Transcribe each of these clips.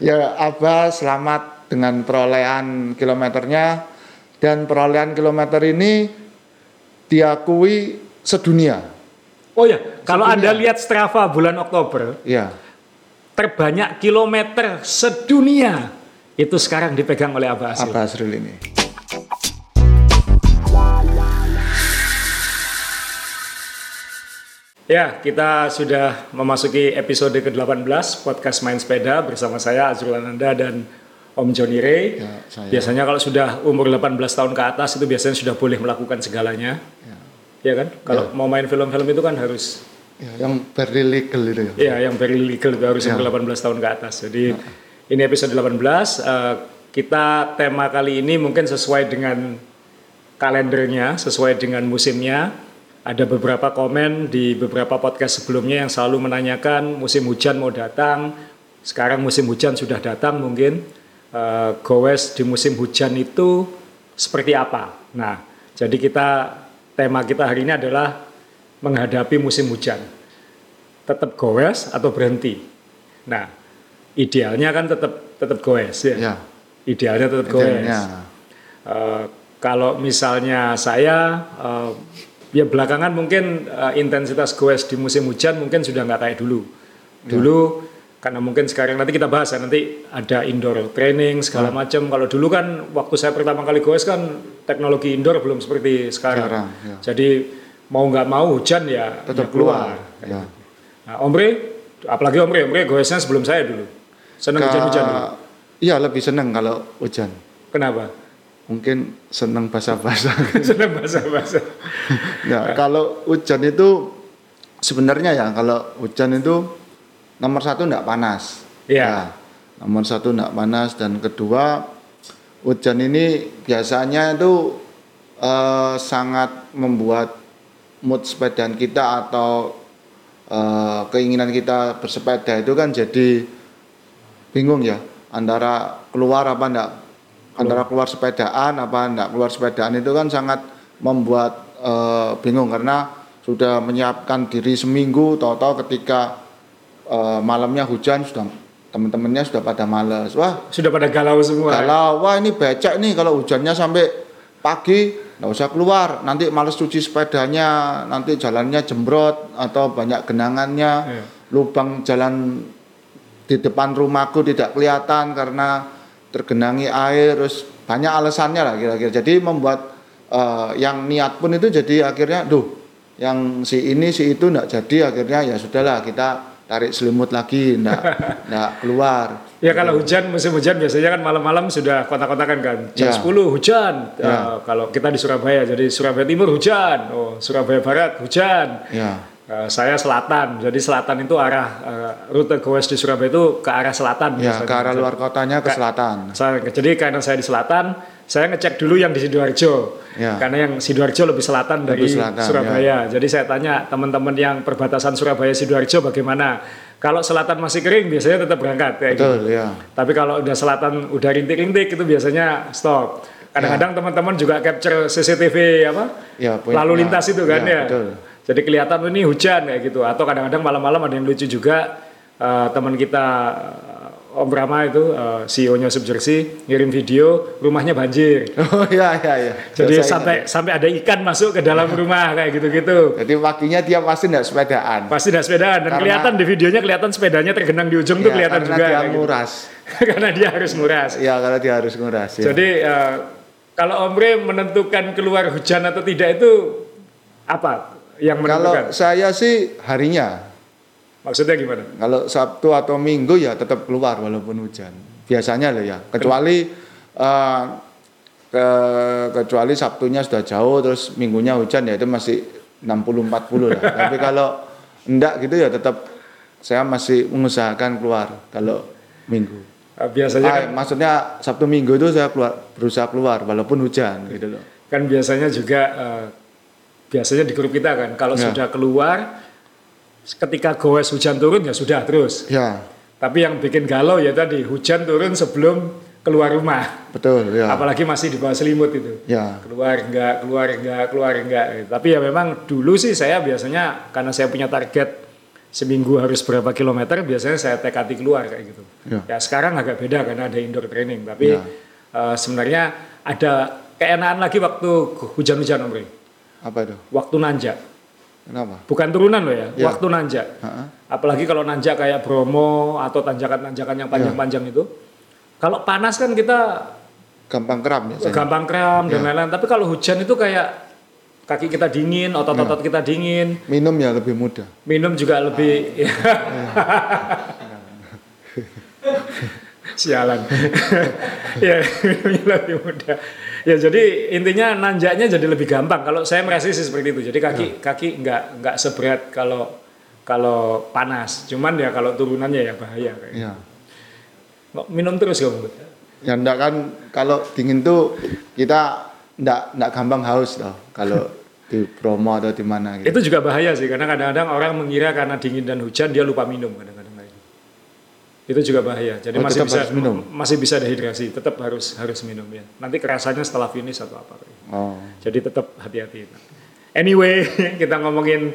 Ya, Abah selamat dengan perolehan kilometernya dan perolehan kilometer ini diakui sedunia. Oh ya, kalau Sedunia. Anda lihat Strava bulan Oktober, Ya, terbanyak kilometer sedunia itu sekarang dipegang oleh Abah Asil. Abah Asril ini. Ya, kita sudah memasuki episode ke-18 podcast Main Sepeda bersama saya Azrul Ananda dan Om Joni Ray. Ya, saya. Biasanya kalau sudah umur 18 tahun ke atas itu biasanya sudah boleh melakukan segalanya. Ya. Ya kan? Kalau mau main film-film itu kan harus Ya, yang very legal itu ya. ya yang very legal itu harus Ya. umur 18 tahun ke atas. Jadi ini episode 18 eh, kita tema kali ini mungkin sesuai dengan kalendernya, sesuai dengan musimnya. Ada beberapa komen di beberapa podcast sebelumnya yang selalu menanyakan musim hujan mau datang. Sekarang musim hujan sudah datang mungkin. Eh, goes di musim hujan itu seperti apa? Nah, jadi kita tema kita hari ini adalah menghadapi musim hujan. Tetap goes atau berhenti? Nah, idealnya kan tetap tetap goes ya. Ya, Idealnya tetap goes. idealnya. Eh, kalau misalnya saya eh, ya belakangan mungkin eh, intensitas goes di musim hujan mungkin sudah nggak kayak dulu. Dulu karena mungkin sekarang nanti kita bahas ya nanti ada indoor training segala macam. Kalau dulu kan waktu saya pertama kali goes kan teknologi indoor belum seperti sekarang. Sekarang, ya. Jadi mau nggak mau hujan ya Tetap ya keluar. Ya. Nah, Omre, apalagi Omre, Omre goesnya sebelum saya dulu. Seneng Ka- hujan-hujan. Iya, lebih seneng kalau hujan. Kenapa? Mungkin seneng basah-basah. Seneng basah-basah. Ya, kalau hujan itu sebenarnya ya kalau hujan itu nomor satu enggak panas. Iya. Ya, nomor satu enggak panas dan kedua hujan ini biasanya itu eh, sangat membuat mood sepedaan kita atau eh, keinginan kita bersepeda itu kan jadi bingung ya antara keluar apa enggak antara keluar sepedaan apa enggak keluar sepedaan itu kan sangat membuat eh, bingung karena sudah menyiapkan diri seminggu tahu-tahu ketika eh, malamnya hujan sudah teman-temannya sudah pada males wah Sudah pada galau semua. kalau wah ini becek nih kalau hujannya sampai pagi nggak usah keluar nanti males cuci sepedanya nanti jalannya jembrot atau banyak genangannya Iya. lubang jalan di depan rumahku tidak kelihatan karena tergenangi air terus banyak alasannya lah kira-kira jadi membuat eh, yang niat pun itu jadi akhirnya duh yang si ini si itu enggak jadi akhirnya ya sudahlah kita tarik selimut lagi enggak enggak keluar Ya kalau hujan musim hujan biasanya kan malam-malam sudah kontak-kontakan kan jam Ya. 10 hujan. Ya. Eh, kalau kita di Surabaya jadi Surabaya Timur hujan, oh Surabaya Barat hujan. ya Eh, saya selatan, jadi selatan itu arah eh, rute goes di Surabaya itu ke arah selatan. Ya, ke arah luar kotanya ke selatan. Saya, jadi karena saya di selatan, saya ngecek dulu yang di Sidoarjo. Ya. Karena yang Sidoarjo lebih selatan dari Lebih selatan, ya. Surabaya. Jadi saya tanya teman-teman yang perbatasan Surabaya Sidoarjo bagaimana? Kalau selatan masih kering biasanya tetap berangkat kayak gitu. Betul, ya. Tapi kalau udah selatan udah rintik-rintik itu biasanya stop. Kadang-kadang teman-teman juga capture CCTV apa? Ya, lalu lintas itu kan ya, ya. betul. Jadi kelihatan "Oh, ini hujan kayak gitu. Atau kadang-kadang malam-malam ada yang lucu juga eh, teman kita eh, Om Rama itu eh, CEO-nya Subjersey ngirim video rumahnya banjir. Oh iya iya iya. Jadi Saya sampai sampai ada ikan masuk ke dalam rumah kayak gitu-gitu. ingat. Jadi paginya dia pasti enggak sepedaan. Pasti dah sepedaan dan Karena- kelihatan di videonya kelihatan sepedanya tergenang di ujung tuh Ya, kelihatan karena juga dia kayak gitu. nguras. karena dia harus nguras. Iya, kalau dia harus nguras. ya. Jadi eh, kalau Omre menentukan keluar hujan atau tidak itu apa yang kalau menentukan? saya sih harinya. Maksudnya gimana? Kalau Sabtu atau Minggu ya tetap keluar walaupun hujan. Biasanya loh ya. Kecuali eh, ke, kecuali Sabtunya sudah jauh terus Minggunya hujan ya itu masih 60 40 lah. Tapi kalau enggak gitu ya tetap saya masih mengusahakan keluar kalau Minggu. Eh, Biasanya Ah, kan, maksudnya Sabtu Minggu itu saya keluar berusaha keluar walaupun hujan gitu loh. kan biasanya juga eh, biasanya di grup kita kan kalau Ya. sudah keluar ketika goes hujan turun ya sudah terus. Ya, Tapi yang bikin galau ya tadi hujan turun sebelum keluar rumah. betul ya. Apalagi masih di bawah selimut itu. Ya, keluar enggak keluar enggak keluar enggak tapi ya memang dulu sih saya biasanya karena saya punya target seminggu harus berapa kilometer biasanya saya tekati keluar kayak gitu. Ya. Ya sekarang agak beda karena ada indoor training tapi Ya. eh, sebenarnya ada keenaan lagi waktu hujan-hujan Om Ray. Apa itu? Waktu nanjak. Kenapa? Bukan turunan loh ya, Ya. waktu nanjak. Ha-ha. Apalagi kalau nanjak kayak Bromo atau tanjakan-tanjakan yang panjang-panjang itu. Kalau panas kan kita Gampang kram ya. gampang kram dan Ya. lain-lain. Tapi kalau hujan itu kayak kaki kita dingin, otot-otot kita dingin, Minum ya lebih mudah. minum juga lebih sialan. ya, lebih mudah. Ya jadi intinya nanjaknya jadi lebih gampang. Kalau saya merasa sih seperti itu. Jadi kaki kaki nggak nggak seberat kalau kalau panas. Cuman ya kalau turunannya ya bahaya. kayak. Ya. Kok Minum terus kamu. Ya enggak kan kalau dingin tuh kita enggak enggak gampang haus loh kalau di Bromo atau di mana gitu. Itu juga bahaya sih karena kadang-kadang orang mengira karena dingin dan hujan dia lupa minum kadang-kadang. Itu juga bahaya. Jadi Oh, masih bisa harus minum? masih bisa dehidrasi, tetap harus harus minum ya. Nanti kerasanya setelah finish atau apa. Oh. Jadi tetap hati-hati. Anyway, kita ngomongin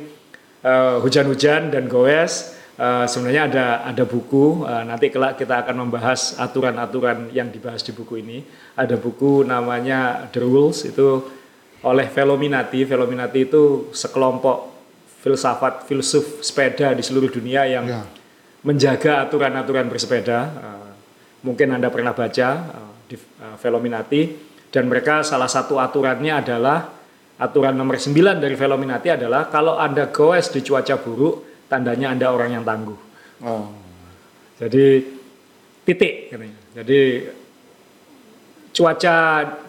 eh, hujan-hujan dan goes. Eh, sebenarnya ada ada buku. eh, nanti kelak kita akan membahas aturan-aturan yang dibahas di buku ini. Ada buku namanya The Rules itu oleh Velominati. Velominati itu sekelompok filsafat filsuf sepeda di seluruh dunia yang Ya. Menjaga aturan-aturan bersepeda. Eh, mungkin Anda pernah baca eh, di eh, Velominati dan mereka salah satu aturannya adalah aturan nomor 9 dari Velominati adalah kalau Anda goes di cuaca buruk, tandanya Anda orang yang tangguh. Oh. Jadi titik katanya. Jadi cuaca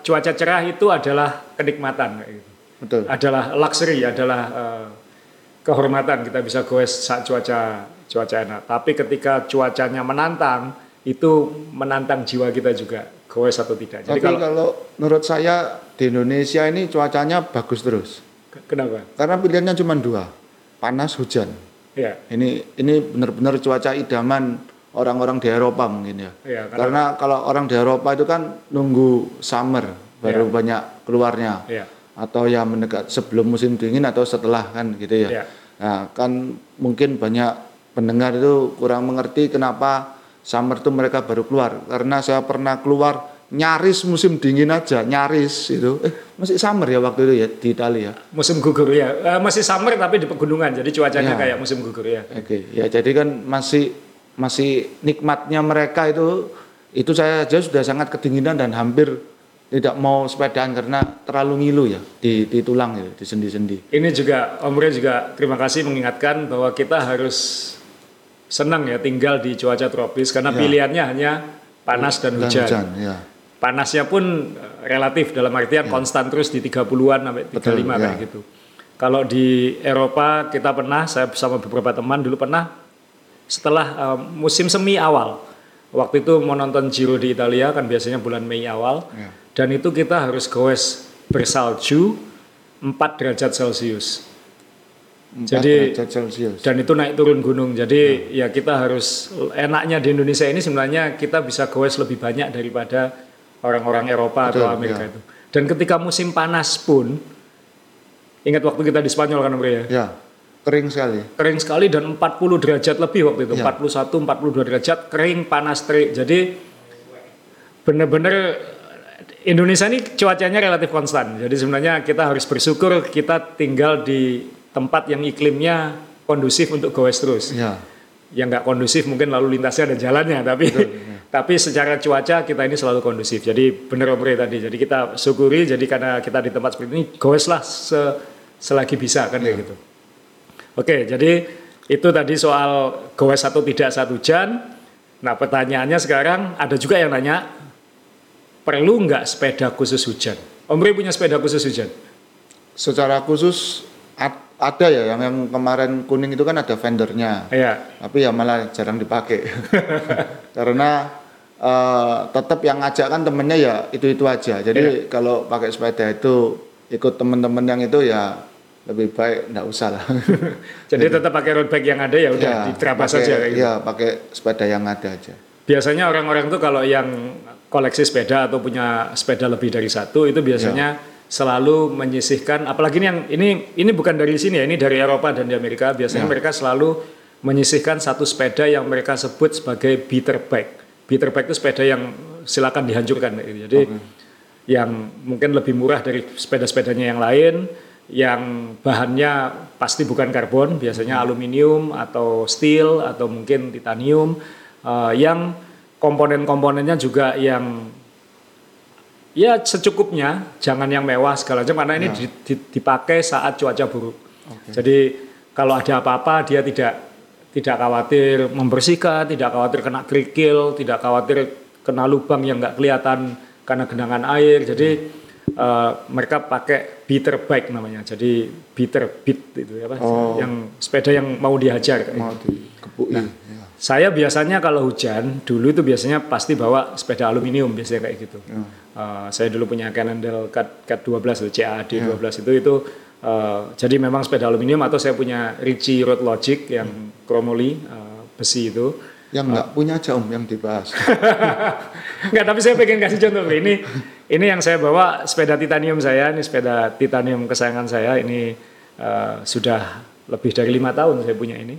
cuaca cerah itu adalah kenikmatan gitu Betul. adalah luxury, adalah eh, kehormatan kita bisa goes saat cuaca cuaca enak. Tapi ketika cuacanya menantang, itu menantang jiwa kita juga goes atau tidak. Jadi Tapi kalau kalau menurut saya di Indonesia ini cuacanya bagus terus. kenapa? Karena pilihannya cuma dua, panas hujan. Ya, Ini ini benar-benar cuaca idaman orang-orang di Eropa mungkin ya. ya karena, Karena kalau orang di Eropa itu kan nunggu summer baru banyak keluarnya. ya, Atau ya mendekat sebelum musim dingin atau setelah kan gitu ya. ya, Nah, kan mungkin banyak pendengar itu kurang mengerti kenapa summer itu mereka baru keluar. Karena saya pernah keluar nyaris musim dingin aja, nyaris itu. Eh, masih summer ya waktu itu ya di Italia. musim gugur ya, Eh, masih summer tapi di pegunungan, jadi cuacanya Ya. kayak musim gugur ya. Oke, ya jadi kan masih masih nikmatnya mereka itu itu saya aja sudah sangat kedinginan dan hampir tidak mau sepedaan karena terlalu ngilu ya di, di tulang ya, di sendi-sendi. Ini juga Om juga terima kasih mengingatkan bahwa kita harus senang ya tinggal di cuaca tropis karena Ya. pilihannya hanya panas dan Dan hujan. hujan, ya. panasnya pun eh, relatif dalam artian konstan terus di 30-an sampai 35 Betul, kayak ya. gitu. Kalau di Eropa kita pernah saya bersama beberapa teman dulu pernah setelah eh, musim semi awal. Waktu itu mau nonton Giro di Italia kan biasanya bulan Mei awal Ya. dan itu kita harus goes bersalju 4 derajat Celcius. Jadi- Celcius. Dan itu naik turun gunung. Jadi ya kita harus enaknya di Indonesia ini sebenarnya kita bisa goes lebih banyak daripada orang-orang Eropa atau Betul, Amerika ya. itu. Dan ketika musim panas pun ingat waktu kita di Spanyol kan Om Ria? Ya, kering sekali. Kering sekali dan 40 derajat lebih waktu itu. Ya. 41 42 derajat kering panas terik. Jadi benar-benar Indonesia ini cuacanya relatif konstan. Jadi sebenarnya kita harus bersyukur kita tinggal di tempat yang iklimnya kondusif untuk goes terus. Ya, Yang nggak kondusif mungkin lalu lintasnya ada jalannya, tapi tapi secara cuaca kita ini selalu kondusif. Jadi benar Om Rey tadi. Jadi kita syukuri. Jadi karena kita di tempat seperti ini, goes lah se- selagi bisa kan kayak gitu. Oke, jadi itu tadi soal goes atau tidak saat hujan. Nah pertanyaannya sekarang ada juga yang nanya, perlu nggak sepeda khusus hujan? Om Rey punya sepeda khusus hujan? secara khusus ada ya yang, yang kemarin kuning itu kan ada vendornya. Iya, tapi ya malah jarang dipakai. Karena eh, tetap yang ngajak kan temennya ya itu itu aja. Jadi kalau pakai sepeda itu ikut temen-temen yang itu ya lebih baik nggak usah lah. Jadi tetap pakai road bike yang ada ya udah Ya, diterabas saja kayak gitu. ya pakai sepeda yang ada aja. Biasanya orang-orang tuh kalau yang koleksi sepeda atau punya sepeda lebih dari satu itu biasanya selalu menyisihkan apalagi ini yang ini ini bukan dari sini ya ini dari Eropa dan di Amerika biasanya Ya. mereka selalu menyisihkan satu sepeda yang mereka sebut sebagai beater bike. Beater bike itu sepeda yang silakan dihancurkan. Gitu. Jadi okay. yang mungkin lebih murah dari sepeda-sepedanya yang lain, yang bahannya pasti bukan karbon, biasanya hmm. aluminium atau steel atau mungkin titanium, uh, yang komponen-komponennya juga yang ya secukupnya, jangan yang mewah segala macam karena ini ya. dipakai saat cuaca buruk. Okay. Jadi kalau ada apa-apa dia tidak tidak khawatir membersihkan, tidak khawatir kena kerikil, tidak khawatir kena lubang yang nggak kelihatan karena genangan air. Jadi uh, mereka pakai beater bike namanya. Jadi beater beat itu ya, oh. yang sepeda yang mau dihajar. Mau nah. Saya biasanya kalau hujan dulu itu biasanya pasti bawa sepeda aluminium biasanya kayak gitu. Ya. Uh, saya dulu punya Cannondale Cat, Cat 12 CAD ya. 12 itu itu uh, jadi memang sepeda aluminium atau saya punya Ricci Road Logic yang hmm. chromoly uh, besi itu. Yang nggak uh, punya jam yang dibahas. Enggak, tapi saya pengen kasih contoh ini. Ini yang saya bawa sepeda titanium saya, ini sepeda titanium kesayangan saya. Ini uh, sudah lebih dari lima tahun saya punya ini,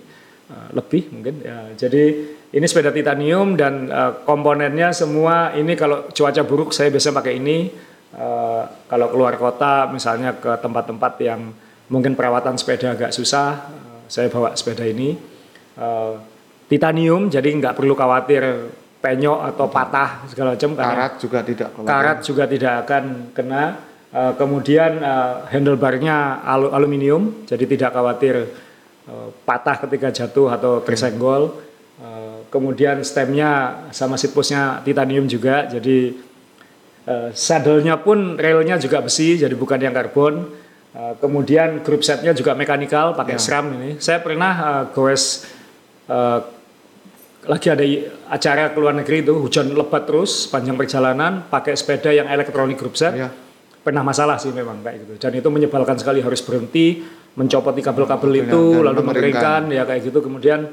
uh, lebih mungkin. Ya, jadi ini sepeda titanium dan uh, komponennya semua ini kalau cuaca buruk saya biasa pakai ini. Uh, kalau keluar kota misalnya ke tempat-tempat yang mungkin perawatan sepeda agak susah, uh, saya bawa sepeda ini. Uh, titanium jadi nggak perlu khawatir penyok atau patah segala macam. Karat juga tidak. Karat juga tidak akan kena. Uh, kemudian uh, handlebarnya aluminium, jadi tidak khawatir uh, patah ketika jatuh atau tersenggol. Uh, kemudian stemnya sama sitpusnya titanium juga jadi uh, saddle-nya pun railnya juga besi jadi bukan yang karbon uh, kemudian group setnya juga mekanikal pakai ya. SRAM ini saya pernah uh, goes uh, lagi ada acara ke luar negeri itu hujan lebat terus panjang perjalanan pakai sepeda yang elektronik group set ya. pernah masalah sih memang kayak gitu dan itu menyebalkan sekali harus berhenti mencopoti kabel-kabel itu lalu mengeringkan ya kayak gitu kemudian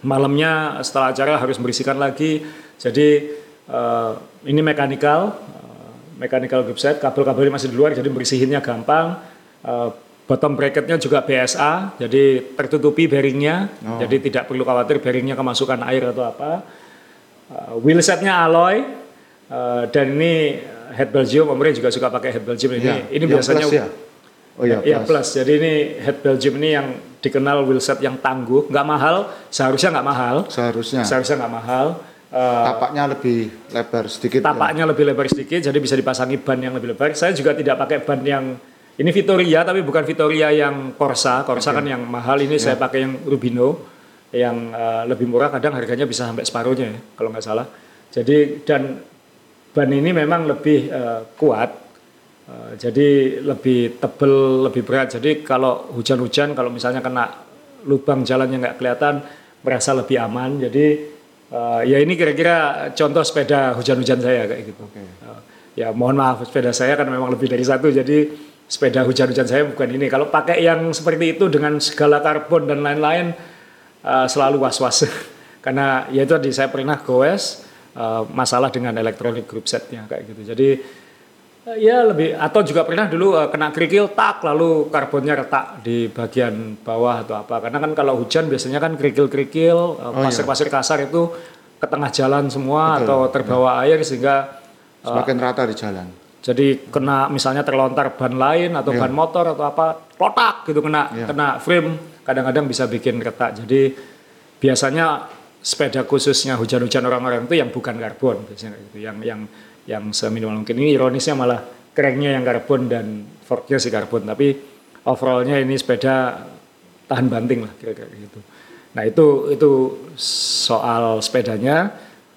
malamnya setelah acara harus membersihkan lagi. Jadi uh, ini mekanikal, uh, mechanical group set, kabel-kabelnya masih di luar jadi bersihinnya gampang. Uh, bottom bracketnya juga BSA, jadi tertutupi bearingnya, oh. jadi tidak perlu khawatir bearingnya kemasukan air atau apa. Uh, wheel setnya alloy, uh, dan ini head Belgium, Om juga suka pakai head Belgium ini. Ya, ini biasanya plus ya? Oh iya, ya, plus. plus. Jadi ini head Belgium ini yang dikenal wheelset yang tangguh, nggak mahal, seharusnya nggak mahal. Seharusnya. Seharusnya nggak mahal. Uh, tapaknya lebih lebar sedikit. Ya? Tapaknya ya? lebih lebar sedikit, jadi bisa dipasangi ban yang lebih lebar. Saya juga tidak pakai ban yang ini Vittoria, tapi bukan Vittoria yang Corsa. Corsa okay. kan yang mahal. Ini yeah. saya pakai yang Rubino, yang uh, lebih murah. Kadang harganya bisa sampai separuhnya, ya, kalau nggak salah. Jadi dan ban ini memang lebih uh, kuat Eh, jadi lebih tebel, lebih berat. Jadi kalau hujan-hujan, kalau misalnya kena lubang jalan yang nggak kelihatan, merasa lebih aman. Jadi uh, ya ini kira-kira contoh sepeda hujan-hujan saya kayak gitu. Okay. Uh, eh, ya mohon maaf sepeda saya kan memang lebih dari satu. Jadi sepeda hujan-hujan saya bukan ini. Kalau pakai yang seperti itu dengan segala karbon dan lain-lain uh, selalu was-was. Karena ya itu tadi saya pernah goes uh, masalah dengan elektronik group setnya kayak gitu. Jadi Ya lebih atau juga pernah dulu uh, kena kerikil tak lalu karbonnya retak di bagian bawah atau apa karena kan kalau hujan biasanya kan kerikil-kerikil uh, pasir-pasir kasar itu ke tengah jalan semua Betul. atau terbawa ya. air sehingga uh, semakin rata di jalan. Jadi kena misalnya terlontar ban lain atau ya. ban motor atau apa lotak gitu kena ya. kena frame kadang-kadang bisa bikin retak. Jadi biasanya sepeda khususnya hujan-hujan orang-orang itu yang bukan karbon biasanya gitu yang yang yang seminimal mungkin. Ini ironisnya malah cranknya yang karbon dan forknya si karbon, tapi overallnya ini sepeda tahan banting lah kira-kira gitu. Nah itu itu soal sepedanya.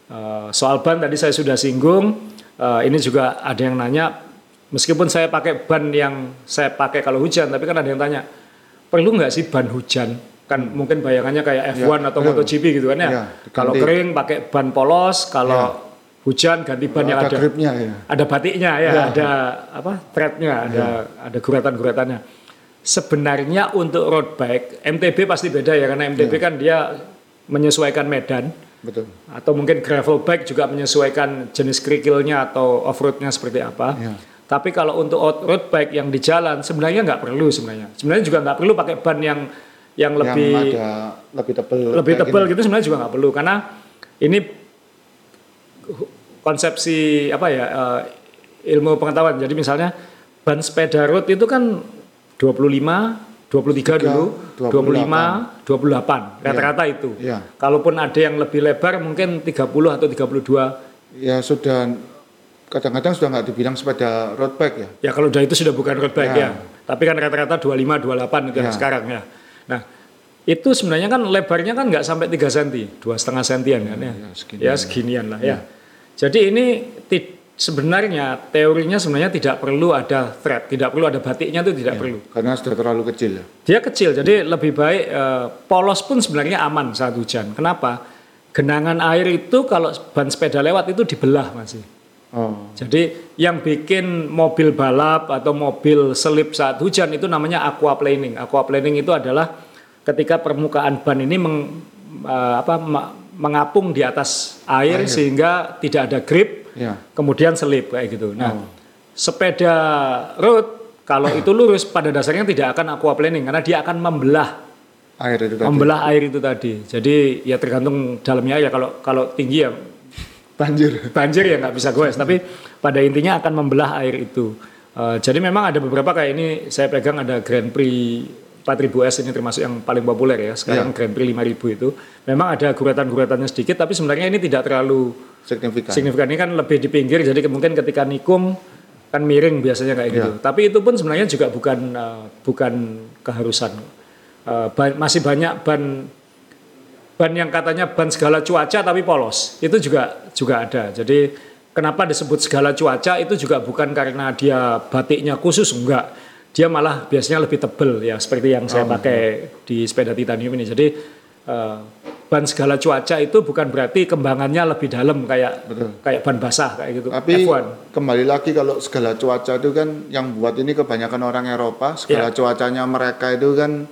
Uh, soal ban tadi saya sudah singgung. Uh, ini juga ada yang nanya, meskipun saya pakai ban yang saya pakai kalau hujan, tapi kan ada yang tanya, perlu nggak sih ban hujan? Kan mungkin bayangannya kayak F1 ya, atau ya. MotoGP gitu kan ya. ya kalau kering pakai ban polos, kalau ya hujan ganti ban yang ada. gripnya ya. ada batiknya ya, ya. Ada apa threadnya ada ya. ada guratan-guratannya. Sebenarnya untuk road bike MTB pasti beda ya karena MTB ya. kan dia menyesuaikan medan. Betul. Atau mungkin gravel bike juga menyesuaikan jenis kerikilnya atau off roadnya seperti apa. Ya. tapi kalau untuk road bike yang di jalan sebenarnya nggak perlu sebenarnya. Sebenarnya juga nggak perlu pakai ban yang yang lebih yang ada lebih tebel lebih tebal gitu sebenarnya juga nggak perlu. Karena ini konsepsi apa ya eh, ilmu pengetahuan. Jadi misalnya ban sepeda road itu kan 25 23 dulu, 25, 28 rata-rata itu. Iya. Kalaupun ada yang lebih lebar mungkin 30 atau 32. ya sudah kadang-kadang sudah nggak dibilang sepeda road bike ya Ya kalau udah itu sudah bukan road bike Ya. ya. Tapi kan rata-rata 25 28 itu Ya. sekarang ya. Nah, itu sebenarnya kan lebarnya kan nggak sampai 3 cm, dua setengah sentian kan ya. ya, seginian. Ya seginian lah ya. Jadi ini sebenarnya teorinya sebenarnya tidak perlu ada thread, tidak perlu ada batiknya itu tidak perlu. karena sudah terlalu kecil ya Dia kecil, jadi lebih baik eh, polos pun sebenarnya aman saat hujan. Kenapa? Genangan air itu kalau ban sepeda lewat itu dibelah masih. oh Jadi yang bikin mobil balap atau mobil selip saat hujan itu namanya aquaplaning. Aquaplaning itu adalah ketika permukaan ban ini meng, eh, apa, mengapung di atas air, Air. sehingga tidak ada grip, ya kemudian selip kayak gitu. Nah, Oh. sepeda road kalau itu lurus pada dasarnya tidak akan aquaplaning karena dia akan membelah air itu tadi membelah air itu tadi. Jadi ya tergantung dalamnya ya kalau kalau tinggi ya banjir banjir ya nggak bisa goes tapi pada intinya akan membelah air itu Eh, jadi memang ada beberapa kayak ini saya pegang ada Grand Prix 4000S ini termasuk yang paling populer ya. Sekarang Grand Prix 5000 itu. Memang ada guratan-guratannya sedikit tapi sebenarnya ini tidak terlalu signifikan. signifikan. Ini kan lebih di pinggir jadi mungkin ketika nikung kan miring biasanya kayak gitu. Tapi itu pun sebenarnya juga bukan eh, bukan keharusan. Eh, ba- masih banyak ban ban yang katanya ban segala cuaca tapi polos. Itu juga juga ada. Jadi kenapa disebut segala cuaca? Itu juga bukan karena dia batiknya khusus enggak dia malah biasanya lebih tebel ya seperti yang saya pakai di sepeda titanium ini jadi eh, ban segala cuaca itu bukan berarti kembangannya lebih dalam kayak kayak ban basah kayak gitu Tapi F1 kembali lagi kalau segala cuaca itu kan yang buat ini kebanyakan orang Eropa, segala Iya. cuacanya mereka itu kan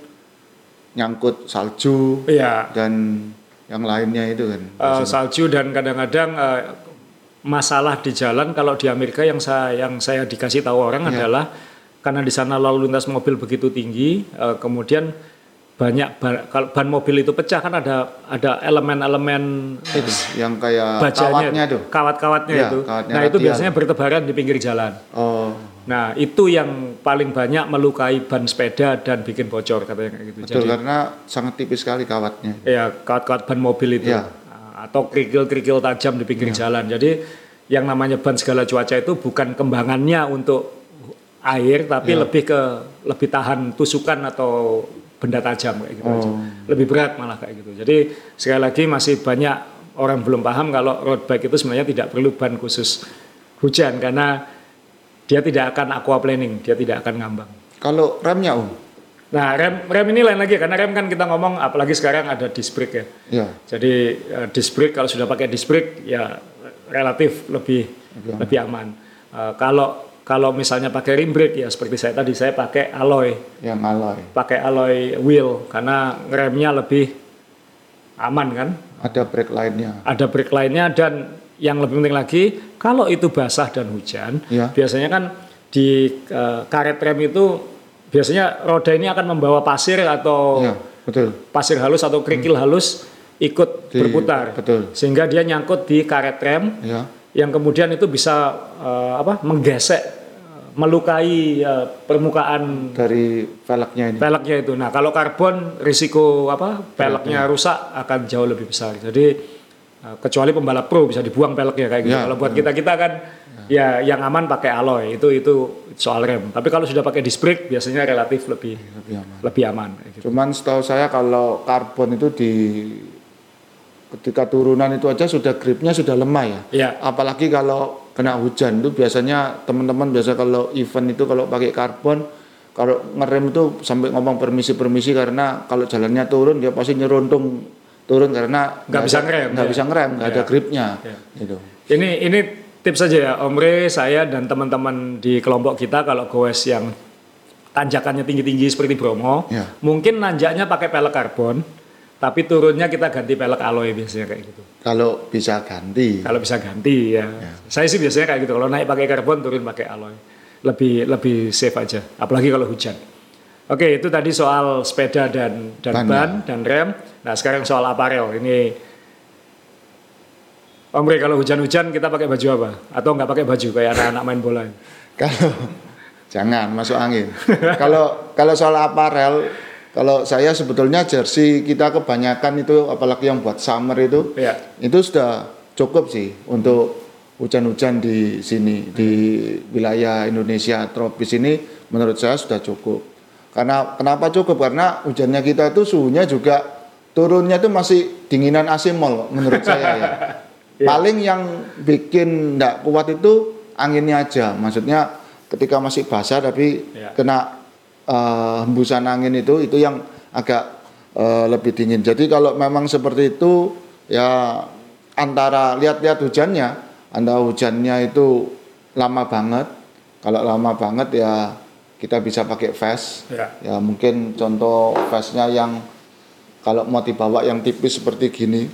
nyangkut salju iya dan yang lainnya itu kan. Eh, salju dan kadang-kadang eh, masalah di jalan kalau di Amerika yang saya yang saya dikasih tahu orang Iya. adalah karena di sana lalu lintas mobil begitu tinggi eh, kemudian banyak ban, kalau ban mobil itu pecah kan ada ada elemen-elemen Itu yang kayak bajanya kawatnya tuh. kawat-kawatnya Iya, itu kawatnya nah itu radial. biasanya bertebaran di pinggir jalan Oh, nah itu yang paling banyak melukai ban sepeda dan bikin bocor katanya kayak gitu betul karena sangat tipis sekali kawatnya. ya kawat-kawat ban mobil itu Ya. atau kerikil-kerikil tajam di pinggir jalan. Jadi yang namanya ban segala cuaca itu bukan kembangannya untuk air tapi lebih ke lebih tahan tusukan atau benda tajam kayak gitu aja. Lebih berat malah kayak gitu. Jadi sekali lagi masih banyak orang belum paham kalau road bike itu sebenarnya tidak perlu ban khusus hujan karena dia tidak akan aquaplaning, dia tidak akan ngambang. Kalau remnya Om? Nah, rem rem ini lain lagi karena rem kan kita ngomong apalagi sekarang ada disc brake ya. Ya, Jadi eh, disc brake kalau sudah pakai disc brake ya relatif lebih lebih aman. Eh, kalau kalau misalnya pakai rim brake ya seperti saya tadi saya pakai alloy, yang alloy. pakai alloy wheel karena remnya lebih aman kan. Ada brake lainnya. Ada brake lainnya dan yang lebih penting lagi kalau itu basah dan hujan Ya. biasanya kan di eh, karet rem itu biasanya roda ini akan membawa pasir atau Ya, betul. pasir halus atau kerikil halus ikut Di- berputar betul. sehingga dia nyangkut di karet rem Ya. Yang kemudian itu bisa eh, apa menggesek melukai eh, permukaan Dari velgnya ini. peleknya itu. Nah, kalau karbon risiko apa peleknya rusak akan jauh lebih besar. Jadi eh, kecuali pembalap pro bisa dibuang peleknya kayak gitu. Ya, kalau buat kita-kita kan ya yang aman pakai alloy. Itu itu soal rem. Tapi kalau sudah pakai disc brake biasanya relatif lebih Lebih aman. lebih aman gitu. Cuman setahu saya kalau karbon itu di ketika turunan itu aja sudah gripnya sudah lemah ya. Ya. Apalagi kalau kena hujan itu biasanya teman-teman biasa kalau event itu kalau pakai karbon kalau ngerem itu sampai ngomong permisi-permisi karena kalau jalannya turun dia pasti nyeruntung turun karena Nggak bisa ngerem, nggak ya. bisa ngerem nggak ada Ya. gripnya Ya. gitu Ini ini tips saja ya, Om Re, saya dan teman-teman di kelompok kita kalau goes yang tanjakannya tinggi-tinggi seperti Bromo, Ya. mungkin nanjaknya pakai pelek karbon, tapi turunnya kita ganti pelek alloy biasanya kayak gitu. kalau bisa ganti Kalau bisa ganti ya. Saya sih biasanya kayak gitu. Kalau naik pakai karbon, turun pakai alloy. Lebih lebih safe aja. Apalagi kalau hujan. Oke, itu tadi soal sepeda dan dan Ban, ban, dan rem. Nah, sekarang soal aparel. Ini Om kalau hujan-hujan kita pakai baju apa? Atau nggak pakai baju kayak anak-anak main bola? Kalau jangan masuk angin. kalau kalau soal aparel, kalau saya sebetulnya jersey kita kebanyakan itu apalagi yang buat summer itu, Ya. itu sudah cukup sih untuk hujan-hujan di sini di wilayah Indonesia tropis ini menurut saya sudah cukup. Karena kenapa cukup? Karena hujannya kita itu suhunya juga turunnya itu masih dinginan AC mall menurut saya ya. Paling yang bikin tidak kuat itu anginnya aja. Maksudnya ketika masih basah tapi Ya. kena eh, hembusan angin itu itu yang agak eh, lebih dingin. Jadi kalau memang seperti itu ya antara lihat-lihat hujannya, antara hujannya itu lama banget. Kalau lama banget ya kita bisa pakai vest. Ya. Ya mungkin contoh vestnya yang kalau mau dibawa yang tipis seperti gini.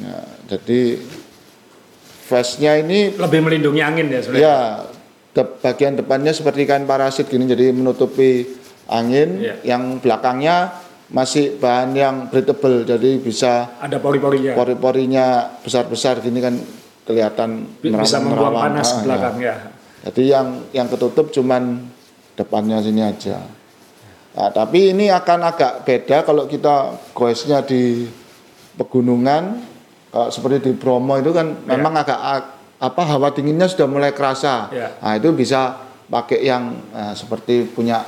Ya, jadi vestnya ini Lebih melindungi angin ya sebenarnya. ya bagian depannya seperti kain parasit gini jadi menutupi angin. Ya. Yang belakangnya masih bahan yang breathable jadi bisa Ada pori-porinya. pori-porinya besar-besar gini kan kelihatan Bi- Bisa merawang- membuang merawang. panas Ah, ke ya. belakang ya. Jadi yang yang ketutup cuman depannya sini aja. Nah, tapi ini akan agak beda kalau kita goesnya di pegunungan. Kalau seperti di Bromo itu kan Ya. memang agak apa hawa dinginnya sudah mulai kerasa. Ya. Nah, itu bisa pakai yang eh, seperti punya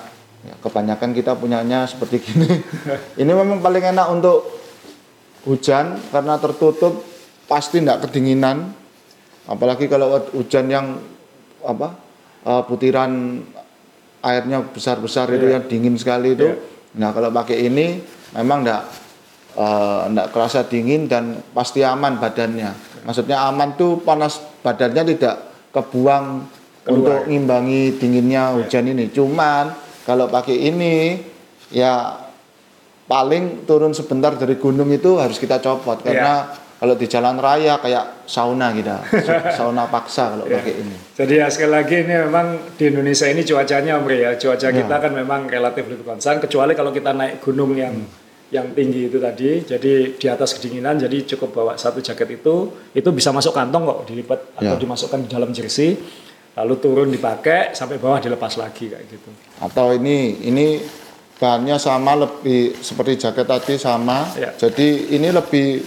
ya, kebanyakan kita punyanya seperti gini. ini memang paling enak untuk hujan karena tertutup pasti tidak kedinginan. Apalagi kalau hujan yang apa eh, butiran airnya besar-besar itu Iya. yang dingin sekali itu. Iya. Nah kalau pakai ini memang enggak enggak kerasa dingin dan pasti aman badannya. Maksudnya aman tuh panas badannya tidak kebuang Keluar. Untuk ngimbangi dinginnya hujan ini. Cuman kalau pakai ini ya paling turun sebentar dari gunung itu harus kita copot Iya. karena kalau di jalan raya kayak sauna kita, sauna paksa kalau Iya. pakai ini. Jadi ya sekali lagi ini memang di Indonesia ini cuacanya Om ya. Cuaca Ya. kita kan memang relatif lebih konstan kecuali kalau kita naik gunung yang yang tinggi itu tadi. Jadi di atas kedinginan jadi cukup bawa satu jaket itu itu bisa masuk kantong kok dilipat atau Ya. dimasukkan di dalam jersey lalu turun dipakai sampai bawah dilepas lagi kayak gitu. Atau ini ini bahannya sama lebih seperti jaket tadi sama. Ya. Jadi ini lebih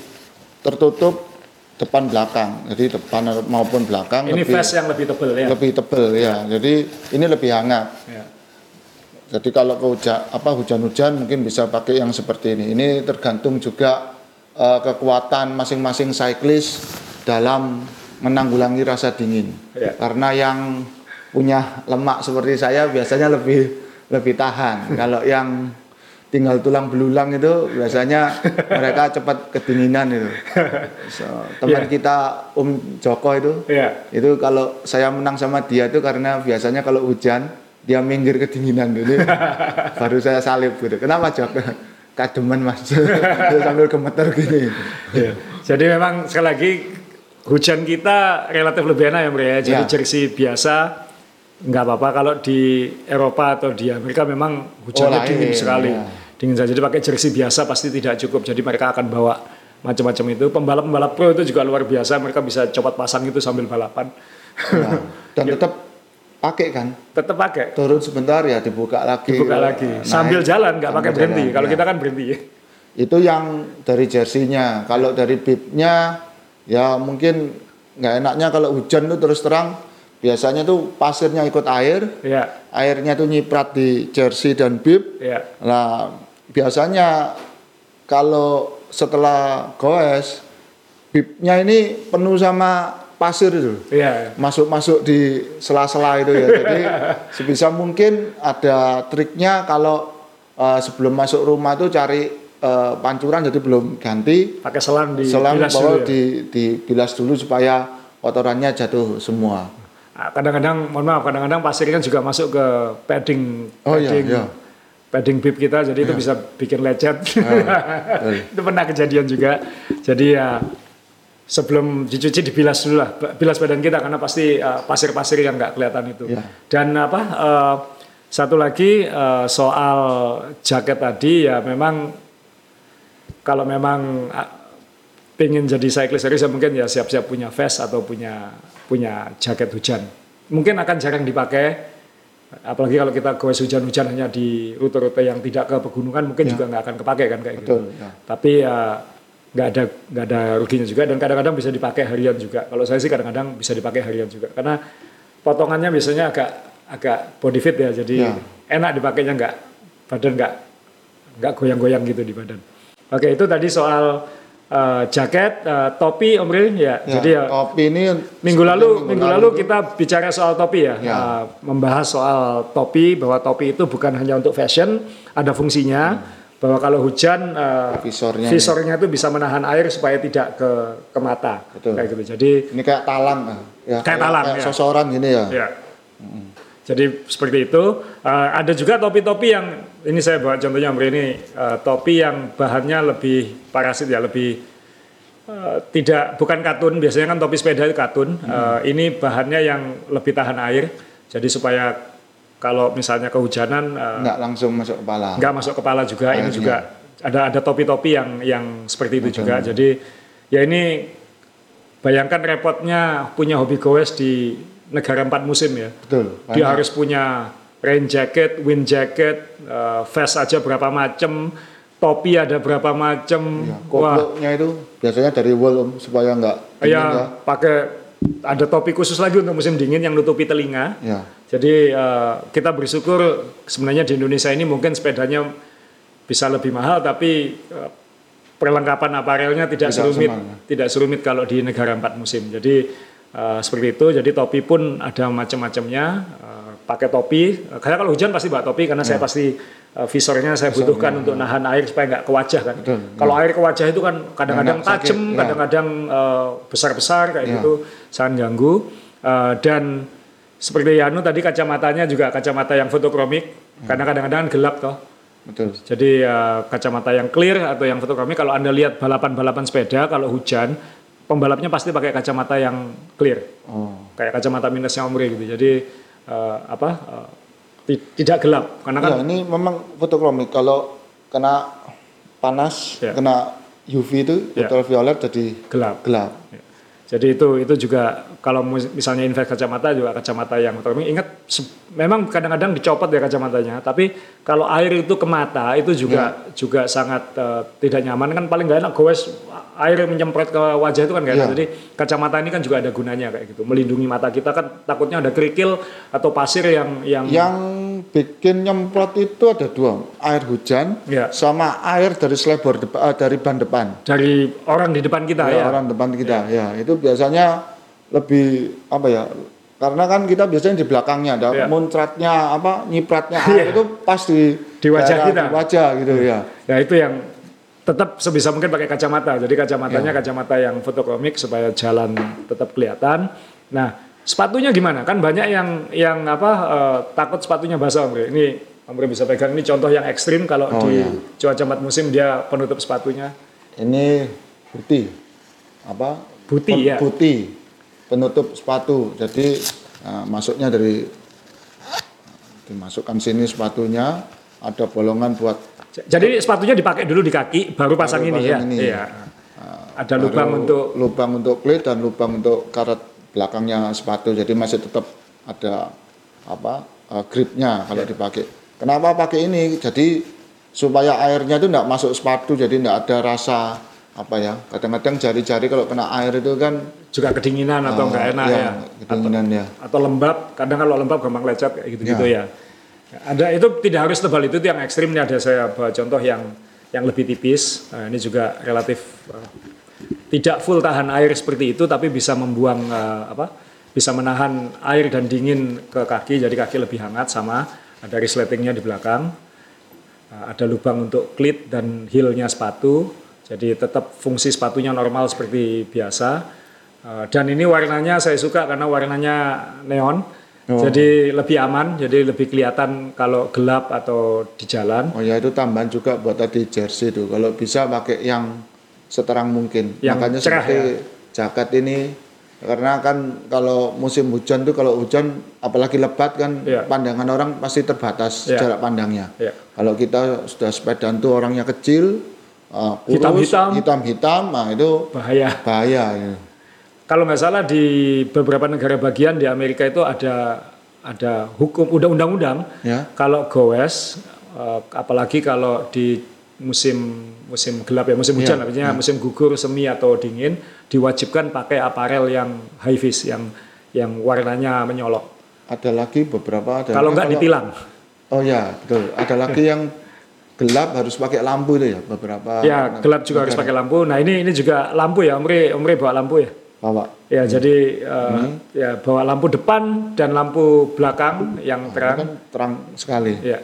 tertutup depan belakang. Jadi depan maupun belakang Ini lebih vest yang lebih tebal ya. lebih tebel ya. Jadi ini lebih hangat. Ya. Jadi kalau ke hujan apa hujan-hujan mungkin bisa pakai yang seperti ini. Ini tergantung juga eh, kekuatan masing-masing cyclist dalam menanggulangi rasa dingin. Ya. Karena yang punya lemak seperti saya biasanya lebih lebih tahan. kalau yang tinggal tulang belulang itu biasanya mereka cepat kedinginan itu. So, teman Ya. kita Om Joko itu Ya. itu kalau saya menang sama dia itu karena biasanya kalau hujan dia minggir kedinginan dulu baru saya salib gitu kenapa Jok kademen mas sambil gemeter gini Ya. Jadi memang sekali lagi hujan kita relatif lebih enak ya Bre ya. Jadi Ya. jersey biasa nggak apa-apa kalau di Eropa atau di Amerika memang hujannya Oh, dingin sekali. ya. Dingin saja. Jadi pakai jersey biasa pasti tidak cukup. Jadi mereka akan bawa macam-macam itu. Pembalap-pembalap pro itu juga luar biasa. Mereka bisa copot pasang itu sambil balapan. Ya. dan tetap pakai kan Tetap pakai. turun sebentar ya dibuka lagi Dibuka lagi. Naik, Sambil jalan nggak pakai berhenti. jalan, Kalau ya. kita kan berhenti. itu yang dari jersinya kalau dari bibnya ya mungkin nggak enaknya kalau hujan tuh terus terang biasanya tuh pasirnya ikut air Ya. airnya tuh nyiprat di jersey dan bib Ya. Nah, biasanya kalau setelah goes, bibnya ini penuh sama pasir itu. Ya. Masuk-masuk di sela-sela itu ya. Jadi sebisa mungkin ada triknya kalau eh, sebelum masuk rumah tuh cari eh, pancuran jadi belum ganti Pakai selang di selang bilas dulu ya. di dibilas dulu supaya kotorannya jatuh semua. Nah, kadang-kadang mohon maaf kadang-kadang pasirnya juga masuk ke padding Oh, iya, padding iya. padding bib kita jadi itu bisa bikin lecet betul. itu pernah kejadian juga jadi ya sebelum dicuci dibilas dulu lah bilas badan kita karena pasti uh, pasir-pasir yang nggak kelihatan itu Iya. dan apa uh, satu lagi uh, soal jaket tadi ya memang kalau memang uh, pengen jadi cyclist serius ya mungkin ya siap-siap punya vest atau punya punya jaket hujan. Mungkin akan jarang dipakai apalagi kalau kita goes hujan-hujan hanya di rute-rute yang tidak ke pegunungan mungkin ya. juga nggak akan kepake kan kayak Betul, gitu. Ya. Tapi ya nggak ada nggak ada ruginya juga dan kadang-kadang bisa dipakai harian juga. Kalau saya sih kadang-kadang bisa dipakai harian juga karena potongannya biasanya agak agak body fit ya jadi ya. enak dipakainya nggak badan nggak nggak goyang-goyang gitu di badan. Oke itu tadi soal uh, jaket, uh, topi Om Ril ya. ya. Jadi ya topi ini minggu lalu minggu, minggu lalu, lalu kita bicara soal topi ya, ya. Uh, membahas soal topi bahwa topi itu bukan hanya untuk fashion, ada fungsinya. Hmm. Bahwa kalau hujan uh, visornya visornya itu bisa menahan air supaya tidak ke ke mata Betul. kayak gitu. Jadi ini kayak talang ya. Kayak, kayak talang kayak ya. Seseorang gini ya. ya. Hmm. Jadi seperti itu. Uh, ada juga topi-topi yang ini saya bawa contohnya ini uh, topi yang bahannya lebih parasit ya, lebih uh, tidak bukan katun. Biasanya kan topi sepeda itu katun. Hmm. Uh, ini bahannya yang lebih tahan air. Jadi supaya kalau misalnya kehujanan uh, nggak langsung masuk kepala. Nggak masuk kepala juga. Airnya. Ini juga ada ada topi-topi yang yang seperti itu Betul. juga. Jadi ya ini bayangkan repotnya punya hobi goes di negara empat musim ya. Betul. Banyak. Dia harus punya rain jacket, wind jacket, uh, vest aja berapa macam, topi ada berapa macam. Ya, Koploknya itu biasanya dari wool om supaya enggak Iya, ya. pakai ada topi khusus lagi untuk musim dingin yang nutupi telinga. Ya. Jadi uh, kita bersyukur sebenarnya di Indonesia ini mungkin sepedanya bisa lebih mahal tapi uh, perlengkapan aparelnya tidak, tidak serumit tidak serumit kalau di negara empat musim. Jadi Uh, seperti itu, jadi topi pun ada macam-macamnya. Pakai topi, karena kalau hujan pasti bawa topi karena ya. saya pasti uh, visornya saya Visornya, butuhkan ya. untuk nahan air supaya nggak ke wajah kan. Betul, kalau ya. air ke wajah itu kan kadang-kadang tajam, ya. kadang-kadang uh, besar-besar kayak ya. gitu, sangat ganggu. Uh, dan seperti Yanu tadi kacamatanya juga kacamata yang fotokromik, ya. karena kadang-kadang gelap toh. Betul. Jadi uh, kacamata yang clear atau yang fotokromik kalau anda lihat balapan-balapan sepeda kalau hujan pembalapnya pasti pakai kacamata yang clear, oh. kayak kacamata minusnya Omri gitu. Jadi uh, apa uh, tidak gelap karena kan ya, ini memang fotokromik kalau kena panas, ya. kena UV itu ya. ultraviolet jadi gelap. Gelap. Ya. Jadi itu itu juga kalau misalnya invest kacamata juga kacamata yang fotokromik ingat memang kadang-kadang dicopot ya kacamatanya, tapi kalau air itu ke mata itu juga ya. juga sangat uh, tidak nyaman kan paling gak enak gowes air menyemprot ke wajah itu kan kayak ya. jadi kacamata ini kan juga ada gunanya kayak gitu melindungi mata kita kan takutnya ada kerikil atau pasir yang yang yang bikin nyemprot itu ada dua air hujan ya. sama air dari selebor depan uh, dari ban depan dari orang di depan kita ya, ya. orang depan kita ya. ya itu biasanya lebih apa ya karena kan kita biasanya di belakangnya ada ya. muncratnya apa nyipratnya air ya. itu pas di di wajah kita di wajah gitu ya ya itu yang tetap sebisa mungkin pakai kacamata. Jadi kacamatanya ya. kacamata yang fotokromik supaya jalan tetap kelihatan. Nah, sepatunya gimana? Kan banyak yang yang apa uh, takut sepatunya basah, Om Ini Om bisa pegang ini contoh yang ekstrim kalau oh, di ya. cuaca empat musim dia penutup sepatunya. Ini putih. Apa? Putih ya. Putih. Penutup sepatu. Jadi uh, masuknya dari dimasukkan sini sepatunya ada bolongan buat jadi sepatunya dipakai dulu di kaki, baru pasang baru ini pasang ya. Ini. Iya. Uh, Ada lubang untuk lubang untuk klit dan lubang untuk karet belakangnya sepatu. Jadi masih tetap ada apa uh, gripnya kalau yeah. dipakai. Kenapa pakai ini? Jadi supaya airnya itu tidak masuk sepatu, jadi tidak ada rasa apa ya kadang-kadang jari-jari kalau kena air itu kan juga kedinginan atau enggak ah, enak ya, ya. kedinginan atau, ya atau lembab kadang kalau lembab gampang lecet kayak gitu-gitu ya. ya ada itu tidak harus tebal itu, itu yang ekstrim ini ada saya contoh yang yang lebih tipis. Nah, ini juga relatif uh, tidak full tahan air seperti itu, tapi bisa membuang uh, apa? Bisa menahan air dan dingin ke kaki, jadi kaki lebih hangat sama ada resletingnya di belakang. Uh, ada lubang untuk klit dan heelnya sepatu, jadi tetap fungsi sepatunya normal seperti biasa. Dan ini warnanya saya suka karena warnanya neon Oh. Jadi lebih aman, jadi lebih kelihatan kalau gelap atau di jalan. Oh ya itu tambahan juga buat tadi jersey itu. Kalau bisa pakai yang seterang mungkin. Yang Makanya cerah seperti ya? jaket ini Karena kan kalau musim hujan tuh kalau hujan apalagi lebat kan Iya. pandangan orang pasti terbatas Iya. jarak pandangnya. Iya. Kalau kita sudah sepedaan tuh orangnya kecil, uh, kurus, Hitam-hitam. hitam-hitam, nah itu Bahaya. bahaya. Ya. Kalau nggak salah di beberapa negara bagian di Amerika itu ada ada hukum udah undang-undang Ya. kalau goes eh, apalagi kalau di musim musim gelap ya musim hujan Iya, artinya musim gugur semi atau dingin diwajibkan pakai aparel yang high vis yang yang warnanya menyolok Ada lagi beberapa ada kalau nggak ditilang Oh ya, betul. Ada lagi yang gelap harus pakai lampu itu ya beberapa. ya gelap juga harus pakai lampu nah ini ini juga lampu ya Omri Omri bawa lampu ya Bawa. ya jadi eh, ya bawa lampu depan dan lampu belakang yang terang Kan terang sekali. Ya,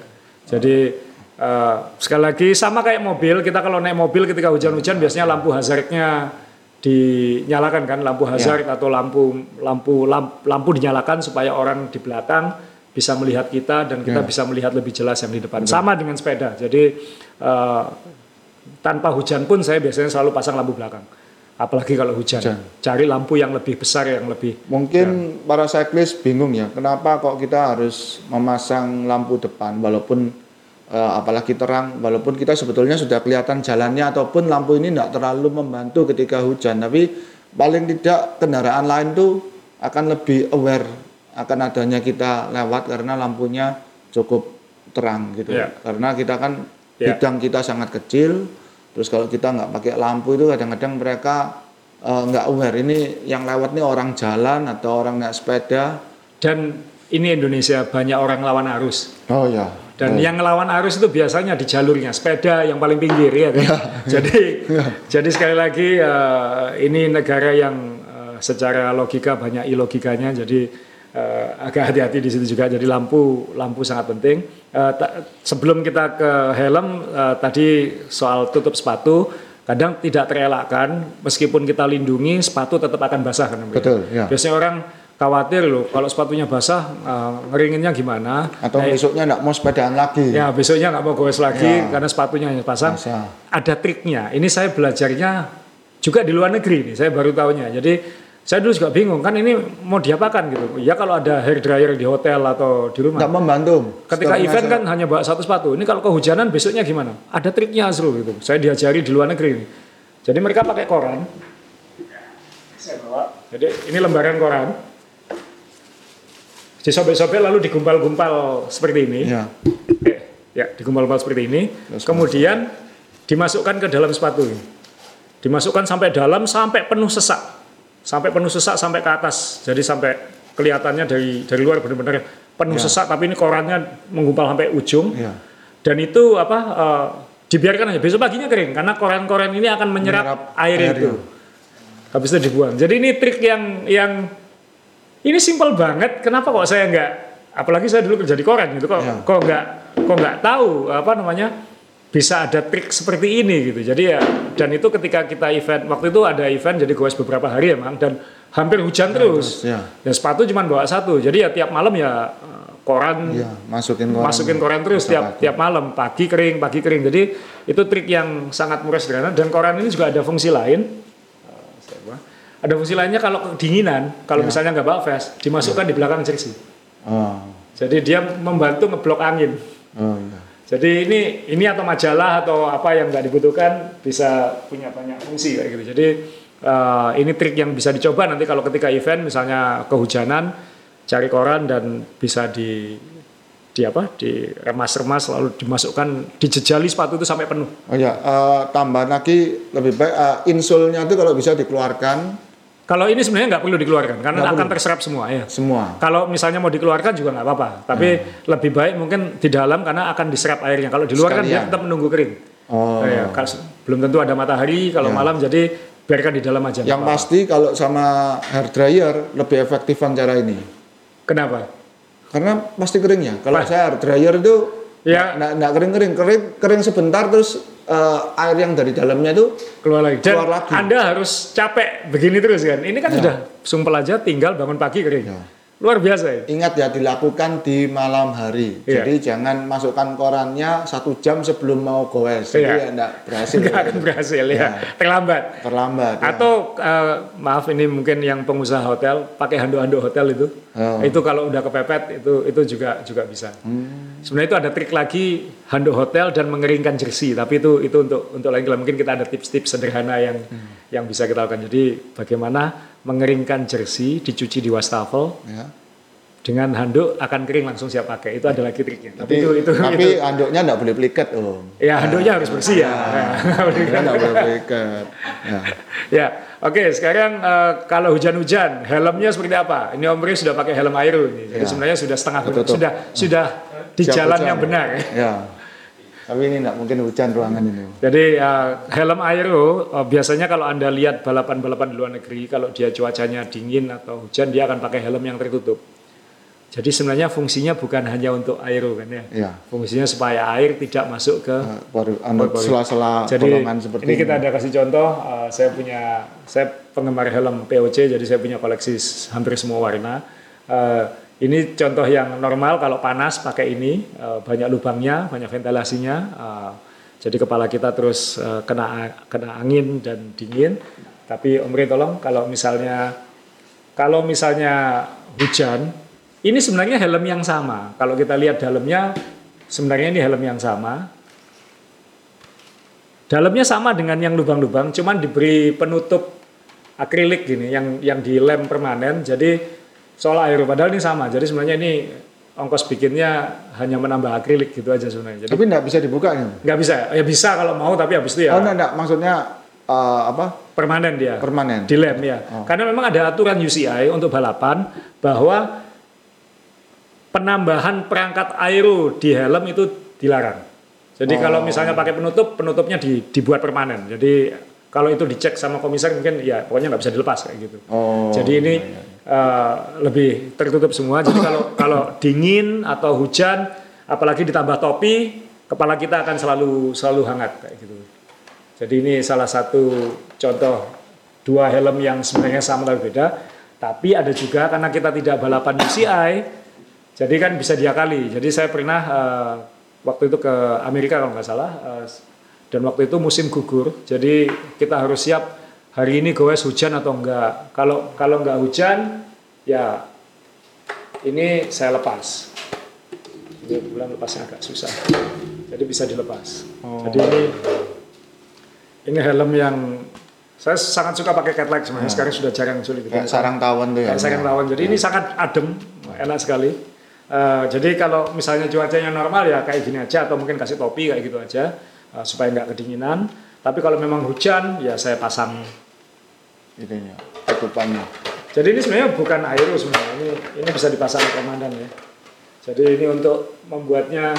jadi eh, sekali lagi sama kayak mobil, kita kalau naik mobil ketika hujan-hujan biasanya lampu hazardnya dinyalakan kan, lampu hazard atau lampu lampu lampu, lampu dinyalakan supaya orang di belakang bisa melihat kita dan kita bisa melihat lebih jelas yang di depan. Sama dengan sepeda. Jadi eh, tanpa hujan pun saya biasanya selalu pasang lampu belakang. Apalagi kalau hujan. Hujan. Cari lampu yang lebih besar yang lebih Mungkin para cyclist bingung ya, kenapa kok kita harus memasang lampu depan walaupun eh, apalagi terang, walaupun kita sebetulnya sudah kelihatan jalannya ataupun lampu ini tidak terlalu membantu ketika hujan, tapi paling tidak kendaraan lain tuh akan lebih aware akan adanya kita lewat karena lampunya cukup terang gitu. Ya. Karena kita kan Ya. bidang kita sangat kecil, terus kalau kita nggak pakai lampu itu kadang-kadang mereka eh, nggak aware ini yang lewat nih orang jalan atau orang naik sepeda. dan ini Indonesia banyak orang lawan arus. Oh ya. Dan yang ngelawan arus itu biasanya di jalurnya sepeda yang paling pinggir ya kan. jadi jadi sekali lagi eh, ini negara yang eh, secara logika banyak ilogikanya jadi eh, agak hati-hati di situ juga. Jadi lampu lampu sangat penting. Ta- sebelum kita ke helm eh, tadi soal tutup sepatu kadang tidak terelakkan meskipun kita lindungi sepatu tetap akan basah kan. Betul, ya. Biasanya orang khawatir loh kalau sepatunya basah eh, ngeringinnya gimana. Atau Nah, besoknya nggak mau sepedaan lagi. Ya besoknya nggak mau goes lagi Ya. karena sepatunya hanya pasang. Basah. Ada triknya. Ini saya belajarnya juga di luar negeri nih. Saya baru tahunya. Jadi saya dulu juga bingung kan ini mau diapakan gitu. Ya kalau ada hair dryer di hotel atau di rumah. Nggak membantu. Ketika event kan hanya bawa satu sepatu. Ini kalau kehujanan besoknya gimana? Ada triknya seru gitu. Saya diajari di luar negeri. Jadi mereka pakai koran. Saya bawa. Jadi ini lembaran koran. Disobek-sobek lalu digumpal-gumpal seperti ini. Ya. Eh, ya, digumpal-gumpal seperti ini. Terus Kemudian dimasukkan ke dalam sepatu. ini. Dimasukkan sampai dalam sampai penuh sesak. Sampai penuh sesak sampai ke atas. Jadi sampai kelihatannya dari dari luar benar-benar penuh Ya. sesak tapi ini korannya menggumpal sampai ujung. Ya. Dan itu apa eh, dibiarkan aja besok paginya kering karena koran-koran ini akan menyerap, Menyerap air, air, itu. ya. Habis itu dibuang. Jadi ini trik yang yang ini simpel banget. Kenapa kok saya nggak apalagi saya dulu kerja di koran gitu kok Ya. kok nggak kok nggak tahu apa namanya bisa ada trik seperti ini gitu. Jadi ya dan itu ketika kita event waktu itu ada event jadi goes beberapa hari emang dan hampir hujan terus. terus, ya. Dan sepatu cuma bawa satu. Jadi ya tiap malam ya eh, koran Ya, masukin koran. masukin koran terus tiap tiap malam pagi kering pagi kering jadi itu trik yang sangat murah sederhana dan koran ini juga ada fungsi lain ada fungsi lainnya kalau kedinginan kalau misalnya nggak bawa vest dimasukkan di belakang jersey Oh. jadi dia membantu ngeblok angin Oh iya. Jadi ini ini atau majalah atau apa yang nggak dibutuhkan bisa punya banyak fungsi kayak gitu. Jadi eh, ini trik yang bisa dicoba nanti kalau ketika event misalnya kehujanan cari koran dan bisa di di apa di remas-remas lalu dimasukkan dijejali sepatu itu sampai penuh. Oh ya, eh, tambahan lagi lebih baik eh, insulnya itu kalau bisa dikeluarkan kalau ini sebenarnya nggak perlu dikeluarkan karena Nggak akan perlu. terserap semua ya semua. kalau misalnya mau dikeluarkan juga nggak apa-apa tapi lebih baik mungkin di dalam karena akan diserap airnya kalau di luar kan dia tetap menunggu kering Oh. Ya, kalau- belum tentu ada matahari kalau Ya. malam jadi biarkan di dalam aja. Yang apa-apa. pasti kalau sama hair dryer lebih efektifan cara ini. Kenapa? Karena pasti keringnya. Kalau saya hair dryer itu Ya. nggak nggak kering-kering, kering kering sebentar terus eh, air yang dari dalamnya itu Keluar lagi. Dan Keluar lagi. Anda harus capek begini terus kan. Ini kan sudah sumpel aja tinggal bangun pagi kering. Ya. luar biasa ya. Ingat ya dilakukan di malam hari. Iya. Jadi jangan masukkan korannya satu jam sebelum mau goes. Jadi Iya. ya enggak berhasil. Nggak akan berhasil ya, Ya. terlambat. Terlambat. ya. Atau eh, maaf ini mungkin yang pengusaha hotel pakai handuk-handuk hotel itu, Oh. itu kalau udah kepepet itu itu juga juga bisa. Hmm. Sebenarnya itu ada trik lagi handuk hotel dan mengeringkan jersey, tapi itu itu untuk untuk lain kali mungkin kita ada tips-tips sederhana yang Hmm. yang bisa kita lakukan. Jadi bagaimana mengeringkan jersey dicuci di wastafel Ya. dengan handuk akan kering langsung siap pakai. Itu ada lagi triknya. Tapi, Tapi, itu itu tapi itu. anduknya enggak boleh pliket, Om. Ya handuknya harus bersih ya. Anduknya enggak boleh pliket. Ya. Ya, oke. sekarang eh, kalau hujan-hujan, helmnya seperti apa? Ini Om Ri sudah pakai helm aero ini. Jadi Ya. sebenarnya sudah setengah Betul. sudah sudah di Siap jalan hujan. yang benar. Ya. Tapi ini enggak mungkin hujan ruangan ini. Jadi eh, helm aero eh, biasanya kalau anda lihat balapan-balapan di luar negeri, kalau dia cuacanya dingin atau hujan, dia akan pakai helm yang tertutup. Jadi sebenarnya fungsinya bukan hanya untuk aero kan ya. Ya. Fungsinya supaya air tidak masuk ke Eh, Baru anu sela-sela Jadi bolongan seperti ini kita ada kasih contoh. uh, saya punya saya penggemar helm POC, jadi saya punya koleksi hampir semua warna. Uh, ini contoh yang normal kalau panas pakai ini uh, banyak lubangnya, banyak ventilasinya. uh, jadi kepala kita terus uh, kena kena angin dan dingin. Tapi Om Ri tolong kalau misalnya kalau misalnya hujan, ini sebenarnya helm yang sama. Kalau kita lihat dalamnya, sebenarnya ini helm yang sama. Dalamnya sama dengan yang lubang-lubang, cuman diberi penutup akrilik gini, yang yang dilem permanen. Jadi soal aero padahal ini sama. Jadi sebenarnya ini ongkos bikinnya hanya menambah akrilik gitu aja sebenarnya. Jadi Tapi enggak bisa dibuka ya. nggak bisa, ya bisa kalau mau, tapi habis itu ya Oh, enggak, enggak. Maksudnya eh, apa? permanen dia. Permanen. dilem ya. Karena memang ada aturan UCI untuk balapan bahwa penambahan perangkat aero di helm itu dilarang. Jadi kalau misalnya pakai penutup, penutupnya di- dibuat permanen. Jadi kalau itu dicek sama komisar mungkin ya pokoknya nggak bisa dilepas kayak gitu. Oh. Jadi ini eh, lebih tertutup semua. Jadi kalau kalau dingin atau hujan, apalagi ditambah topi, kepala kita akan selalu selalu hangat kayak gitu. Jadi ini salah satu contoh dua helm yang sebenarnya sama tapi beda. Tapi ada juga karena kita tidak balapan UCI, jadi kan bisa diakali. Jadi saya pernah eh, waktu itu ke Amerika kalau nggak salah, eh, dan waktu itu musim gugur. Jadi kita harus siap hari ini goes hujan atau enggak. Kalau kalau nggak hujan, ya ini saya lepas. Jadi bulan lepasnya agak susah. Jadi bisa dilepas. Jadi ini ini helm yang saya sangat suka pakai cat light sebenarnya. Sekarang sudah jarang sulit. Kayak sarang tawon tuh ya. Kayak sarang tawon. Jadi ini sangat adem, enak sekali. Eh, jadi kalau misalnya cuacanya normal ya kayak gini aja atau mungkin kasih topi kayak gitu aja eh, supaya nggak kedinginan. Tapi kalau memang hujan ya saya pasang. Itunya, tutupannya. Jadi ini sebenarnya bukan aero sebenarnya. Ini ini bisa dipasang komandan ya. Jadi ini untuk membuatnya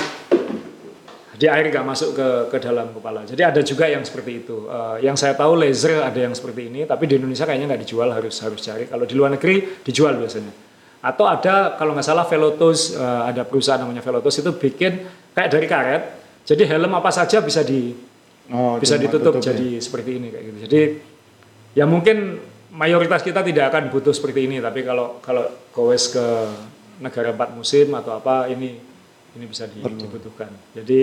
di air nggak masuk ke ke dalam kepala. Jadi ada juga yang seperti itu. Eh, yang saya tahu laser ada yang seperti ini, tapi di Indonesia kayaknya nggak dijual harus harus cari. Kalau di luar negeri dijual biasanya. Atau ada kalau nggak salah Velotus eh, ada perusahaan namanya Velotus itu bikin kayak dari karet. Jadi helm apa saja bisa di Oh, bisa ditutup tutup ya. jadi seperti ini kayak gitu. Jadi ya mungkin mayoritas kita tidak akan butuh seperti ini, tapi kalau kalau goes ke negara empat musim atau apa ini ini bisa di- dibutuhkan. Jadi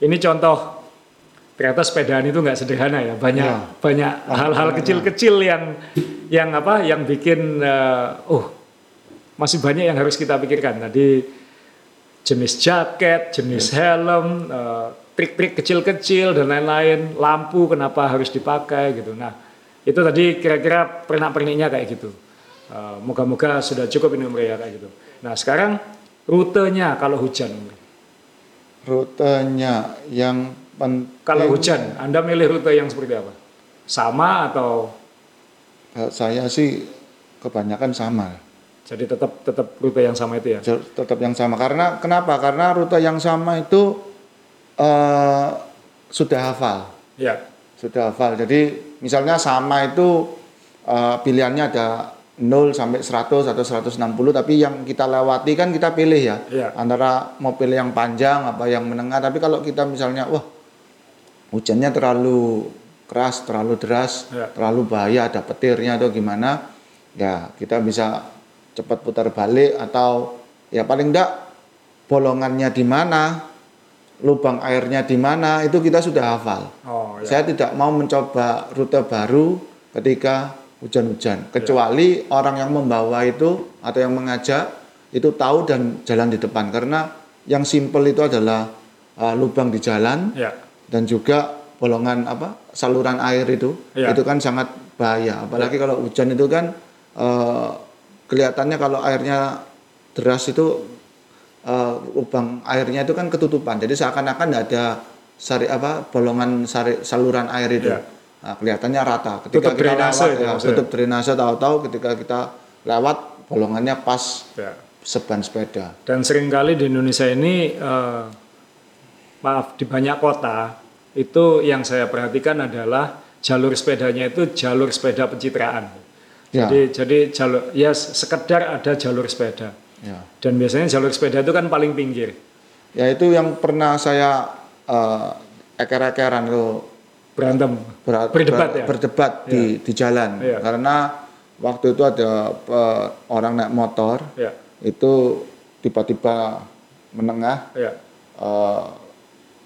ini contoh ternyata sepedaan itu nggak sederhana ya banyak Ya. banyak hal-hal kecil-kecil yang yang apa yang bikin eh, oh masih banyak yang harus kita pikirkan tadi jenis jaket jenis helm eh, trik-trik kecil-kecil dan lain-lain lampu kenapa harus dipakai gitu nah itu tadi kira-kira pernak-perniknya kayak gitu Eh, moga-moga sudah cukup ini Om Ria kayak gitu nah sekarang rutenya kalau hujan Om Ria. Rutenya yang penting. kalau hujan Anda milih rute yang seperti apa sama atau saya sih kebanyakan sama. Jadi tetap tetap rute yang sama itu ya Tetap yang sama. Karena kenapa? Karena rute yang sama itu eh, sudah hafal. ya Sudah hafal. Jadi misalnya sama itu eh, pilihannya ada 0 sampai 100 atau 160 tapi yang kita lewati kan kita pilih ya. Iya. Antara mau pilih yang panjang apa yang menengah tapi kalau kita misalnya wah hujannya terlalu keras, terlalu deras, Iya. terlalu bahaya ada petirnya atau gimana ya kita bisa cepat putar balik atau ya paling enggak bolongannya di mana, lubang airnya di mana itu kita sudah hafal. Oh, ya. Saya tidak mau mencoba rute baru ketika hujan-hujan, kecuali orang yang membawa itu atau yang mengajak itu tahu dan jalan di depan karena yang simpel itu adalah uh, lubang di jalan Ya. dan juga bolongan apa saluran air itu Ya. itu kan sangat bahaya apalagi kalau hujan itu kan eh, kelihatannya kalau airnya deras itu eh, lubang airnya itu kan ketutupan jadi seakan-akan tidak ada sari apa bolongan sari saluran air itu Ya. Nah, kelihatannya rata ketika Tutup kita drainase lewat itu ya, maksudnya. tutup drainase tahu-tahu ketika kita lewat bolongannya pas ya. seban sepeda Dan sering kali di Indonesia ini, eh, maaf, di banyak kota, itu yang saya perhatikan adalah jalur sepedanya itu jalur sepeda pencitraan. Ya Jadi, jadi jalur, ya sekedar ada jalur sepeda. ya Dan biasanya jalur sepeda itu kan paling pinggir. ya itu yang pernah saya eh, eker-ekeran itu Berantem, ber- berdebat ber- ya. berdebat di di jalan Iya. karena waktu itu ada eh, orang naik motor Ya, itu tiba-tiba menengah ya, eh,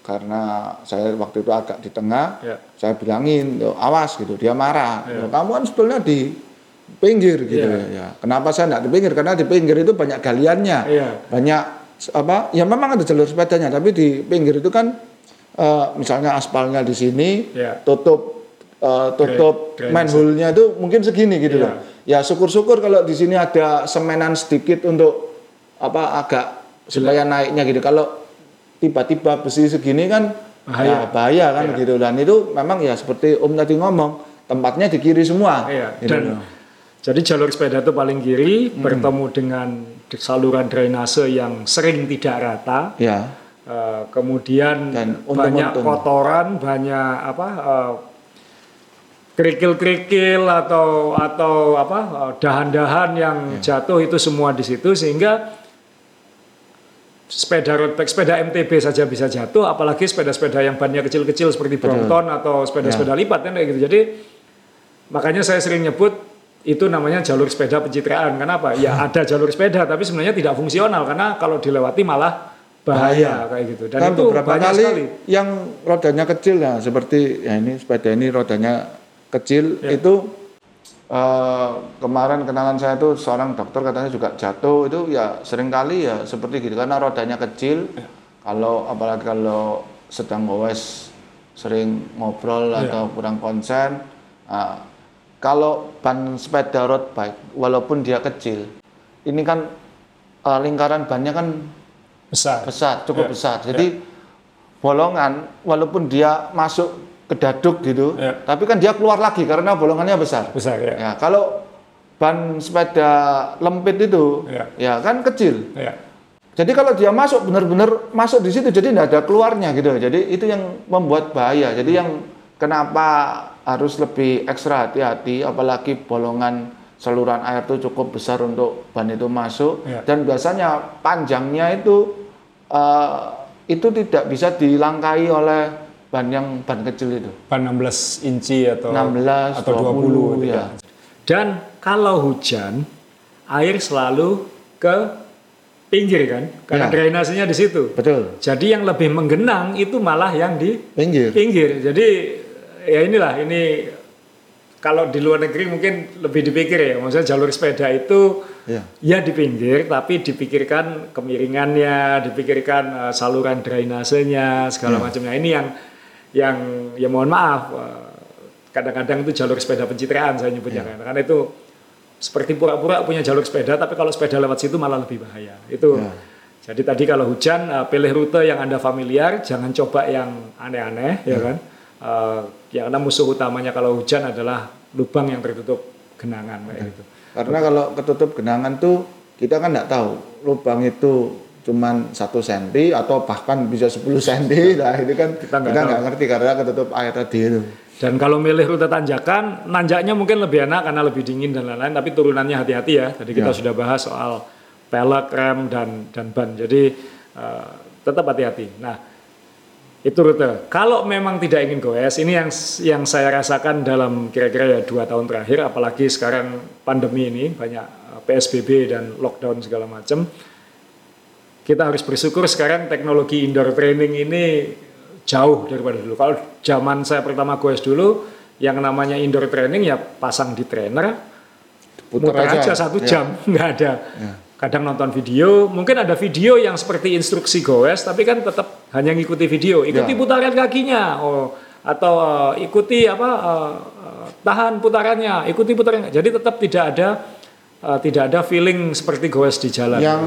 karena saya waktu itu agak di tengah ya. saya bilangin "Loh, awas gitu dia marah. "Loh, kamu kan sebetulnya di pinggir gitu Iya. ya kenapa saya tidak di pinggir karena di pinggir itu banyak galiannya Iya. banyak apa ya memang ada jalur sepedanya tapi di pinggir itu kan eh, misalnya aspalnya di sini Iya. tutup eh, tutup Drain- manhole-nya itu mungkin segini gitu Iya. loh ya syukur-syukur kalau di sini ada semenan sedikit untuk apa agak supaya naiknya gitu kalau tiba-tiba besi segini kan Bahaya. ya, bahaya kan Iya. gitu dan itu memang ya seperti Om tadi ngomong tempatnya di kiri semua Iya, gitu dan loh. Jadi jalur sepeda itu paling kiri Hmm. bertemu dengan saluran drainase yang sering tidak rata. ya Eh, kemudian Dan banyak kotoran, banyak apa eh, kerikil-kerikil atau atau apa eh, dahan-dahan yang Ya. jatuh itu semua di situ sehingga sepeda road bike, sepeda MTB saja bisa jatuh, apalagi sepeda-sepeda yang bannya kecil-kecil seperti Brompton atau Ya. sepeda-sepeda lipat kan kayak gitu. Jadi makanya saya sering nyebut itu namanya jalur sepeda pencitraan. Kenapa? Ya ada jalur sepeda tapi sebenarnya tidak fungsional karena kalau dilewati malah bahaya, kayak gitu. Dan kan itu beberapa banyak kali sekali. yang rodanya kecil ya seperti ya ini sepeda ini rodanya kecil Ya. itu eh, kemarin kenalan saya tuh seorang dokter katanya juga jatuh itu ya sering kali ya seperti gitu karena rodanya kecil Ya. kalau apalagi kalau sedang gowes sering ngobrol Ya. atau kurang konsen ah, kalau ban sepeda road bike walaupun dia kecil ini kan eh, lingkaran bannya kan Besar. besar, cukup Ya, besar. Jadi bolongan walaupun dia masuk ke daduk gitu, Ya. tapi kan dia keluar lagi karena bolongannya besar. Besar ya. Ya, kalau ban sepeda lempit itu Ya. ya kan kecil. Ya. Jadi kalau dia masuk benar-benar masuk di situ jadi tidak ada keluarnya gitu. Jadi itu yang membuat bahaya. Jadi yang kenapa harus lebih ekstra hati-hati apalagi bolongan saluran air itu cukup besar untuk ban itu masuk Ya. dan biasanya panjangnya itu eh, itu tidak bisa dilangkai oleh ban yang ban kecil itu. Ban 16 inci atau 16, atau 20, 20, tidak. ya. Dan kalau hujan, air selalu ke pinggir kan, karena Ya. drainasenya di situ. Betul. Jadi yang lebih menggenang itu malah yang di Pinggir. pinggir. Jadi ya inilah ini kalau di luar negeri mungkin lebih dipikir ya, maksudnya jalur sepeda itu Ya. ya di pinggir, tapi dipikirkan kemiringannya, dipikirkan eh, saluran drainasenya segala Ya. macamnya. Ini yang yang ya mohon maaf eh, kadang-kadang itu jalur sepeda pencitraan saya nyebutnya Ya. kan, karena itu seperti pura-pura punya jalur sepeda, tapi kalau sepeda lewat situ malah lebih bahaya. Itu Ya. jadi tadi kalau hujan eh, pilih rute yang anda familiar, jangan coba yang aneh-aneh, ya kan? Eh, ya karena musuh utamanya kalau hujan adalah lubang yang tertutup genangan kayak gitu. Karena kalau ketutup genangan tuh kita kan nggak tahu lubang itu cuman satu senti atau bahkan bisa 10 senti nah itu kan Kita nggak ngerti karena ketutup air tadi itu Dan kalau milih rute tanjakan, nanjaknya mungkin lebih enak karena lebih dingin dan lain-lain, tapi turunannya hati-hati ya. Tadi kita Ya. sudah bahas soal pelek, rem, dan dan ban. Jadi eh, tetap hati-hati. Nah, itu rute. Kalau memang tidak ingin goes, ini yang yang saya rasakan dalam kira-kira ya dua tahun terakhir, apalagi sekarang pandemi ini banyak uh, PSBB dan lockdown segala macam. Kita harus bersyukur sekarang teknologi indoor training ini jauh daripada dulu. Kalau zaman saya pertama goes dulu, yang namanya indoor training ya pasang di trainer, Putar muter aja, aja. satu Ya. jam, nggak ada. Kadang nonton video, mungkin ada video yang seperti instruksi goes, tapi kan tetap hanya ngikuti video, ikuti Ya. putaran kakinya, oh atau eh, ikuti apa eh, tahan putarannya, ikuti putarannya. Jadi tetap tidak ada eh, tidak ada feeling seperti goes di jalan. Yang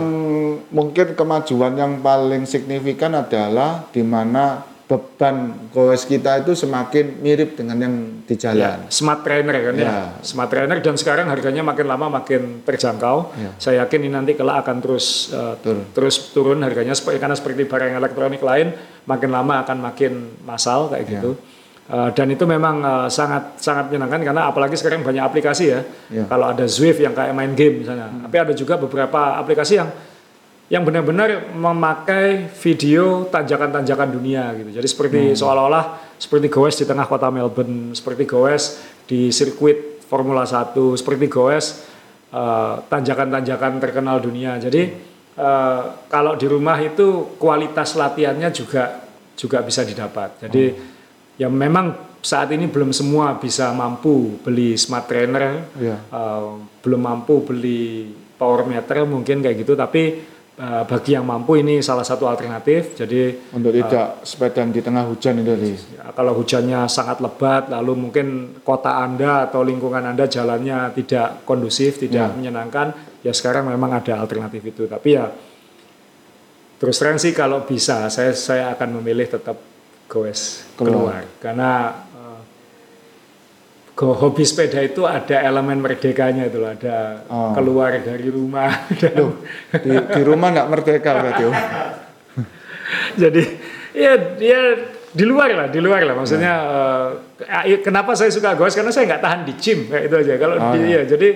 mungkin kemajuan yang paling signifikan adalah di mana beban goes kita itu semakin mirip dengan yang di jalan. Ya, smart trainer kan ya. Ya. Smart trainer dan sekarang harganya makin lama makin terjangkau. Ya. Saya yakin ini nanti kelak akan terus uh, Turun. terus turun harganya seperti karena seperti barang elektronik lain makin lama akan makin massal kayak Ya. gitu. Uh, dan itu memang uh, sangat sangat menyenangkan karena apalagi sekarang banyak aplikasi ya. Ya. Kalau ada Zwift yang kayak main game misalnya. Tapi ada juga beberapa aplikasi yang yang benar-benar memakai video tanjakan-tanjakan dunia gitu. Jadi seperti seolah-olah seperti goes di tengah kota Melbourne, seperti goes di sirkuit Formula 1, seperti goes eh, tanjakan-tanjakan terkenal dunia. Jadi eh, kalau di rumah itu kualitas latihannya juga juga bisa didapat. Jadi ya memang saat ini belum semua bisa mampu beli smart trainer, Iya. eh, belum mampu beli power meter mungkin kayak gitu, tapi eh, bagi yang mampu ini salah satu alternatif. Jadi Untuk tidak sepedaan di tengah hujan itu tadi. ya, kalau hujannya sangat lebat, lalu mungkin kota anda atau lingkungan anda jalannya tidak kondusif, tidak menyenangkan, ya sekarang memang ada alternatif itu. Tapi ya terus terang sih kalau bisa, saya saya akan memilih tetap goes keluar, Keluar. karena eh, hobi sepeda itu ada elemen merdekanya itu loh, ada Oh. keluar dari rumah. dan- Di, di rumah nggak merdeka berarti Om. jadi ya dia di luar lah di luar lah maksudnya eh, kenapa saya suka goes karena saya nggak tahan di gym kayak itu aja kalau Oh, di, ya. ya, jadi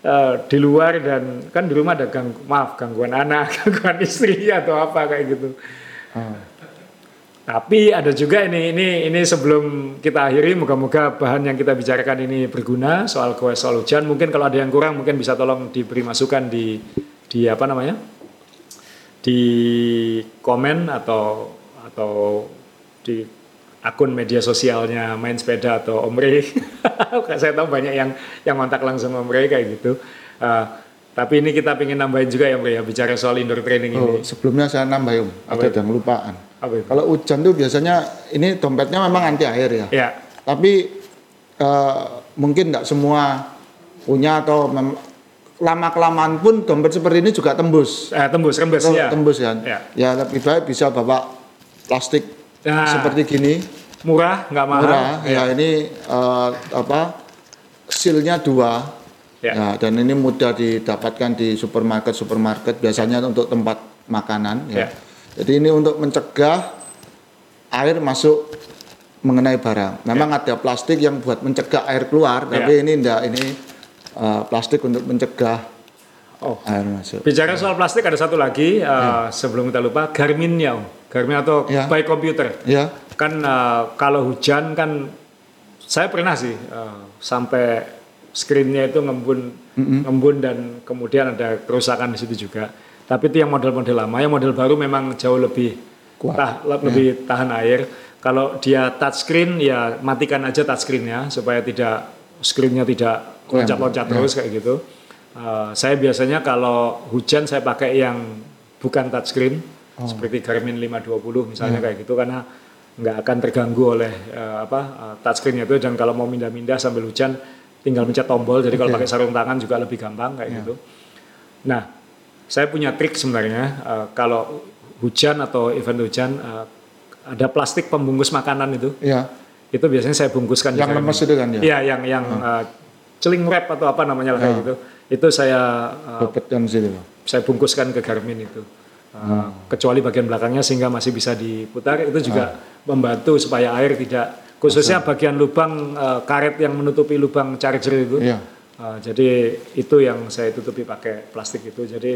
eh, di luar dan kan di rumah ada gang maaf gangguan anak gangguan istri atau apa kayak gitu Oh. Tapi ada juga ini ini ini sebelum kita akhiri moga-moga bahan yang kita bicarakan ini berguna soal goes soal hujan mungkin kalau ada yang kurang mungkin bisa tolong diberi masukan di di apa namanya di komen atau atau di akun media sosialnya main sepeda atau Om Rey. saya tahu banyak yang yang kontak langsung Om Rey kayak gitu. Eh, tapi ini kita ingin nambahin juga ya Rey ya bicara soal indoor training ini. Oh, sebelumnya saya nambah Om, ada yang lupaan. Apa itu? Kalau hujan tuh biasanya ini dompetnya memang anti air ya. Ya, Tapi eh, mungkin nggak semua punya atau lama kelamaan pun dompet seperti ini juga tembus. eh, tembus, rembes Kalau ya. Tembus kan. Ya. Ya lebih baik bisa bawa plastik Nah. seperti gini Murah, nggak mahal. murah. Ya, ini eh, apa? Sealnya dua. Ya. Ya, dan ini mudah didapatkan di supermarket supermarket biasanya untuk tempat makanan Ya. ya. Jadi ini untuk mencegah air masuk mengenai barang. Memang ada plastik yang buat mencegah air keluar, Ya. tapi ini enggak ini eh, plastik untuk mencegah Oh. air masuk. Bicara soal plastik ada satu lagi eh, sebelum kita lupa Garminnya, Om. Garmin atau Ya. by computer. Ya, kan eh, kalau hujan kan saya pernah sih eh, sampai screennya itu ngembun ngembun dan kemudian ada kerusakan di situ juga. Tapi itu yang model-model lama. Yang model baru memang jauh lebih Kuat. tah- le- lebih tahan air. Kalau dia touchscreen ya matikan aja touchscreennya supaya tidak screennya tidak loncat-loncat terus kayak gitu. Eh, saya biasanya kalau hujan saya pakai yang bukan touchscreen seperti Garmin 520 misalnya kayak gitu karena nggak akan terganggu oleh eh, apa eh, touchscreen itu. Dan kalau mau mindah-mindah sambil hujan tinggal mencet tombol jadi kalau Oke. pakai sarung tangan juga lebih gampang kayak gitu. Nah, saya punya trik sebenarnya eh, kalau hujan atau event hujan eh, ada plastik pembungkus makanan itu ya. itu biasanya saya bungkuskan Yang lemes itu kan ya. Iya, yang yang eh, celing wrap atau apa namanya lah kayak Ya. gitu. Itu saya dan situ. saya bungkuskan ke Garmin itu. Uh, Kecuali bagian belakangnya sehingga masih bisa diputar itu juga membantu supaya air tidak khususnya bagian lubang uh, karet yang menutupi lubang charger itu. Iya. Uh, jadi itu yang saya tutupi pakai plastik itu. Jadi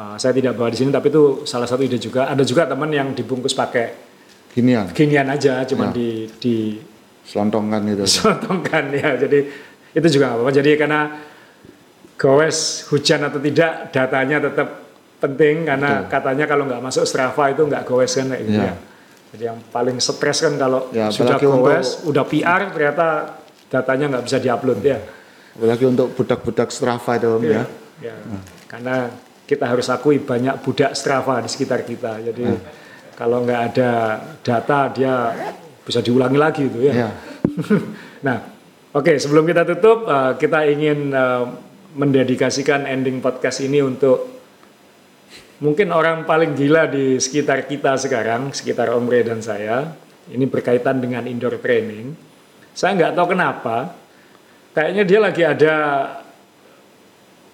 uh, saya tidak bawa di sini tapi itu salah satu ide juga. Ada juga teman yang dibungkus pakai Ginian, ginian aja cuman Ya. di di selontongkan gitu. sotongkan ya. Jadi itu juga nggak apa-apa. Jadi karena gowes hujan atau tidak datanya tetap penting karena katanya kalau nggak masuk Strava itu nggak gowes kan kayak gitu Iya. ya. Jadi yang paling stres kan kalau Ya, sudah gowes, udah PR ternyata datanya nggak bisa diupload ya. Apalagi untuk budak-budak Strava itu Om ya. Ya, karena kita harus akui banyak budak Strava di sekitar kita. Jadi Hmm. kalau nggak ada data dia bisa diulangi lagi itu ya. Ya. nah, oke sebelum kita tutup eh, kita ingin eh, mendedikasikan ending podcast ini untuk mungkin orang paling gila di sekitar kita sekarang, sekitar Om Re dan saya. Ini berkaitan dengan indoor training. Saya nggak tahu kenapa, kayaknya dia lagi ada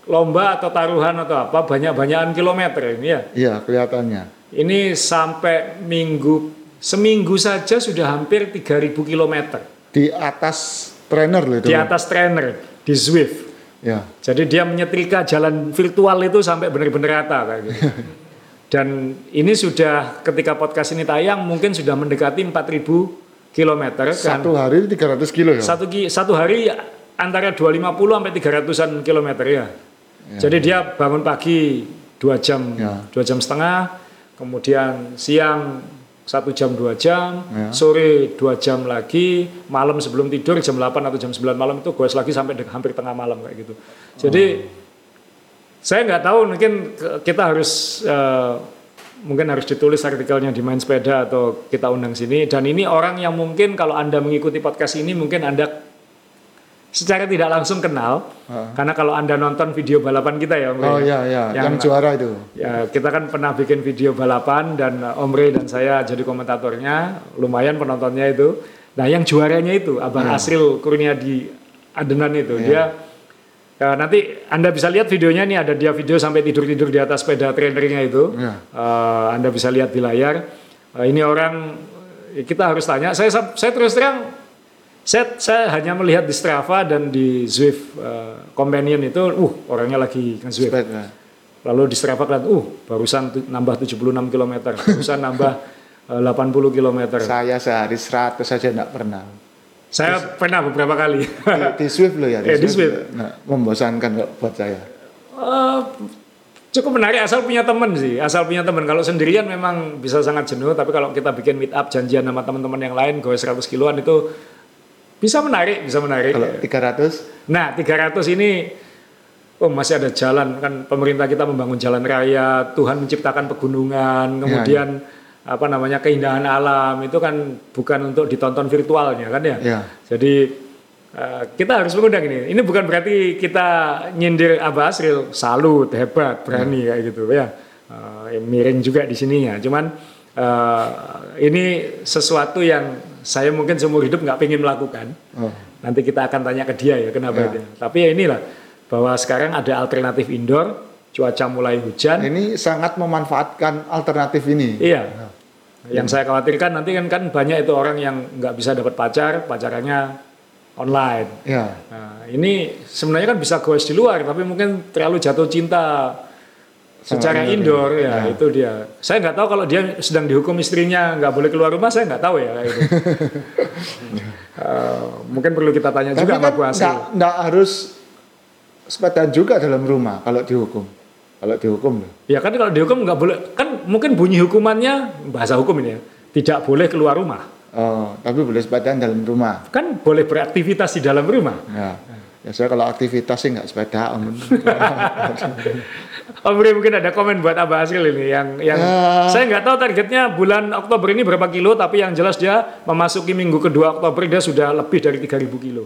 lomba atau taruhan atau apa banyak-banyakan kilometer ini ya. Iya, kelihatannya. Ini sampai minggu seminggu saja sudah hampir 3000 kilometer Di atas trainer loh itu. di atas trainer di Zwift. Ya. Jadi dia menyetrika jalan virtual itu sampai benar-benar rata kayak gitu. Dan ini sudah ketika podcast ini tayang mungkin sudah mendekati 4000 kilometer kan. Satu hari 300 kilo ya. Satu, ki- satu hari antara 250 sampai 300-an kilometer ya. Jadi dia bangun pagi dua jam, Ya. dua jam setengah, kemudian siang satu jam dua jam, Ya. sore dua jam lagi, malam sebelum tidur jam 8 atau jam 9 malam itu goes lagi sampai de- hampir tengah malam kayak gitu. Jadi saya nggak tahu mungkin kita harus eh, mungkin harus ditulis artikelnya di main sepeda atau kita undang sini dan ini orang yang mungkin kalau anda mengikuti podcast ini mungkin anda secara tidak langsung kenal Ah. karena kalau anda nonton video balapan kita ya Om Rey, Oh iya iya, yang, juara itu. ya kita kan pernah bikin video balapan dan uh, Om Rey dan saya jadi komentatornya lumayan penontonnya itu nah yang juaranya itu Abang Iya. Asril Kurniadi Adenan itu dia ya, nanti anda bisa lihat videonya nih ada dia video sampai tidur tidur di atas sepeda trainernya itu Iya. Uh, anda bisa lihat di layar Uh, ini orang uh, kita harus tanya saya saya terus terang saya, saya hanya melihat di Strava dan di Zwift uh, Companion itu, uh orangnya lagi nge-Zwift. Sepeda. Lalu di Strava kelihatan, uh barusan nambah 76 km, barusan nambah uh, 80 km. Saya sehari 100 saja enggak pernah. Saya pernah beberapa kali. Di, di Swift loh ya. Eh, di Swift. Nah, membosankan kok buat saya. Eh, cukup menarik asal punya teman sih, asal punya teman. Kalau sendirian memang bisa sangat jenuh, tapi kalau kita bikin meet up janjian sama teman-teman yang lain, gue 100 kiloan itu bisa menarik, bisa menarik. Kalau 300 Nah, 300 ini oh masih ada jalan kan pemerintah kita membangun jalan raya, Tuhan menciptakan pegunungan, kemudian apa namanya keindahan alam itu kan bukan untuk ditonton virtualnya kan ya. Ya. Jadi eh, kita harus mengundang ini. Ini bukan berarti kita nyindir Abah Asril, salut, hebat, berani kayak gitu ya. Eh, miring juga di sininya. Cuman eh, ini sesuatu yang saya mungkin seumur hidup nggak pengen melakukan. Oh. Nanti kita akan tanya ke dia ya kenapa Ya. dia. Tapi ya inilah bahwa sekarang ada alternatif indoor, cuaca mulai hujan. Ini sangat memanfaatkan alternatif ini. Iya. Yang saya khawatirkan nanti kan kan banyak itu orang yang nggak bisa dapat pacar, pacarannya online. Ya. Nah, ini sebenarnya kan bisa goes di luar, tapi mungkin terlalu jatuh cinta secara Sama indoor, ya, ya. itu dia. Saya nggak tahu kalau dia sedang dihukum istrinya nggak boleh keluar rumah, saya nggak tahu ya kayak itu. Eh, mungkin perlu kita tanya Tapi juga kan sama Bu Asri. enggak harus sepedaan juga dalam rumah kalau dihukum. Kalau dihukum loh. Ya kan kalau dihukum nggak boleh, kan mungkin bunyi hukumannya bahasa hukum ini ya, tidak boleh keluar rumah. Oh, tapi boleh sepedaan dalam rumah. Kan boleh beraktivitas di dalam rumah. Ya. Ya saya kalau aktivitas sih nggak sepeda om. Ri, mungkin ada komen buat Abah Asril ini yang yang Ya. saya nggak tahu targetnya bulan Oktober ini berapa kilo tapi yang jelas dia memasuki minggu kedua Oktober dia sudah lebih dari 3000 kilo.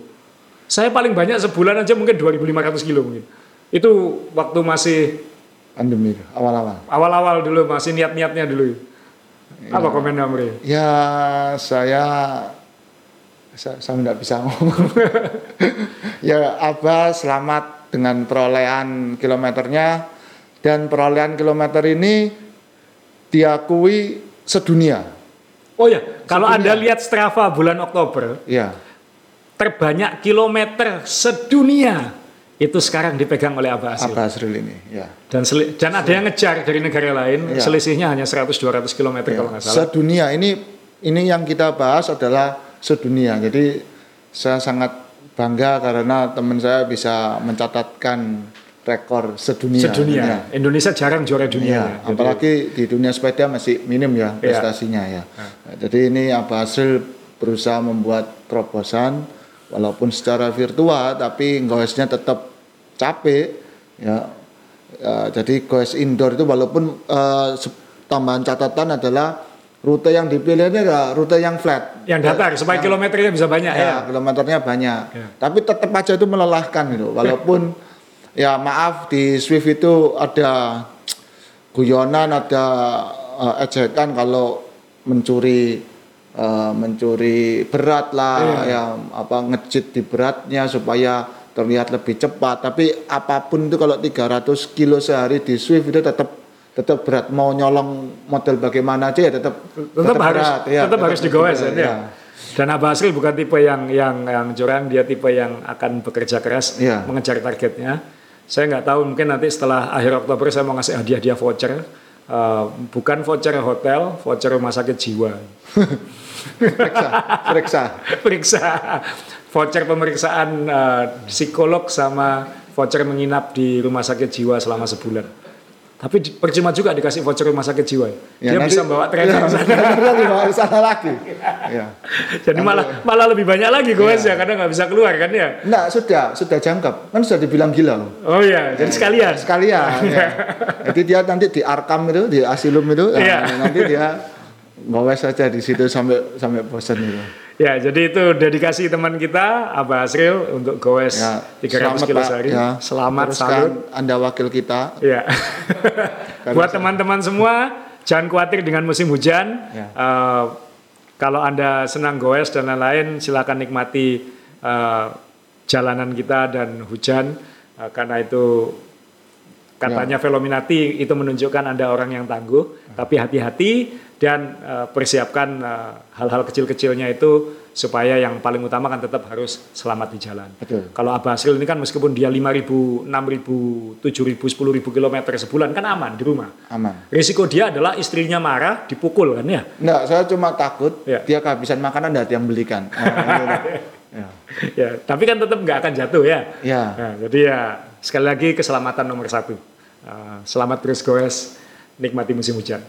Saya paling banyak sebulan aja mungkin 2500 kilo mungkin. Itu waktu masih Pandemi awal-awal. awal-awal dulu masih niat-niatnya dulu. Apa komen Om Ri? Ya saya saya, saya nggak bisa ngomong. ya Abah selamat dengan perolehan kilometernya dan perolehan kilometer ini diakui sedunia. Oh ya, kalau Sedunia. Anda lihat Strava bulan Oktober, Ya. terbanyak kilometer sedunia itu sekarang dipegang oleh Abah Asril. Abah Asril ini. Ya. Dan seli- dan ada yang ngejar dari negara lain, Iya. selisihnya hanya 100-200 km kalau nggak salah. Sedunia ini ini yang kita bahas adalah sedunia. Jadi saya sangat bangga karena teman saya bisa mencatatkan rekor sedunia. Sedunia. Ya. Indonesia jarang juara dunia. Iya, Jadi- apalagi di dunia sepeda masih minim ya Iya. prestasinya ya. Nah, Jadi ini apa hasil berusaha membuat terobosan walaupun secara virtual tapi goesnya tetap capek ya. Ya, jadi goes indoor itu walaupun eh, se- tambahan catatan adalah rute yang dipilih ini adalah rute yang flat. yang datar supaya kilometernya bisa banyak ya. Ya, kilometernya banyak. Ya. Tapi tetap aja itu melelahkan gitu. Walaupun ya maaf di Swift itu ada guyonan, ada eh, ejekan kalau mencuri eh, mencuri berat lah Iya. ya apa ngejit di beratnya supaya terlihat lebih cepat. Tapi apa pun itu kalau 300 kilo sehari di Swift itu tetap tetap berat mau nyolong model bagaimana aja ya tetap tetap, harus berat, ya, tetap harus digoes ya. dia. Dan Abah Asril bukan tipe yang yang yang curang, dia tipe yang akan bekerja keras Iya. mengejar targetnya. Saya nggak tahu mungkin nanti setelah akhir Oktober saya mau ngasih hadiah-hadiah voucher. Eh, bukan voucher hotel, voucher rumah sakit jiwa. periksa, periksa. Periksa voucher pemeriksaan eh, psikolog sama voucher menginap di rumah sakit jiwa selama sebulan. Tapi di- percuma juga dikasih voucher rumah sakit jiwa. Dia nanti- bisa bawa trainer ya, sana. dibawa ke sana lagi. Ya. Jadi malah malah lebih banyak lagi goes ya karena nggak bisa keluar kan ya. Enggak, sudah, sudah jangkap. Kan sudah dibilang gila loh. Oh iya, jadi sekalian. Sekalian. ya. Jadi dia nanti di Arkam itu, di Asilum itu, Iya. nanti dia ngowes saja di situ sampai sampai bosan itu. Ya, jadi itu dedikasi teman kita Abah Asril untuk goes Ya, 300 kilo sehari. Ya, Selamat salut. Anda wakil kita. Ya. Buat teman-teman semua, jangan khawatir dengan musim hujan. Ya. Eh, kalau Anda senang goes dan lain-lain, silakan nikmati eh, jalanan kita dan hujan Eh, karena itu katanya Velominati itu menunjukkan Anda orang yang tangguh, tapi hati-hati dan eh, persiapkan eh, hal-hal kecil-kecilnya itu supaya yang paling utama kan tetap harus selamat di jalan. Betul. Kalau Abah Asril ini kan meskipun dia 5.000, 6.000, 7.000, 10.000 kilometer sebulan kan aman di rumah. Aman. Risiko dia adalah istrinya marah, dipukul kan ya. Enggak, saya cuma takut Ya. dia kehabisan makanan dan ada yang belikan. Nah, itu. ya. ya, tapi kan tetap nggak akan jatuh ya. Ya. Nah, jadi ya sekali lagi keselamatan nomor satu. Uh, selamat terus goes, nikmati musim hujan.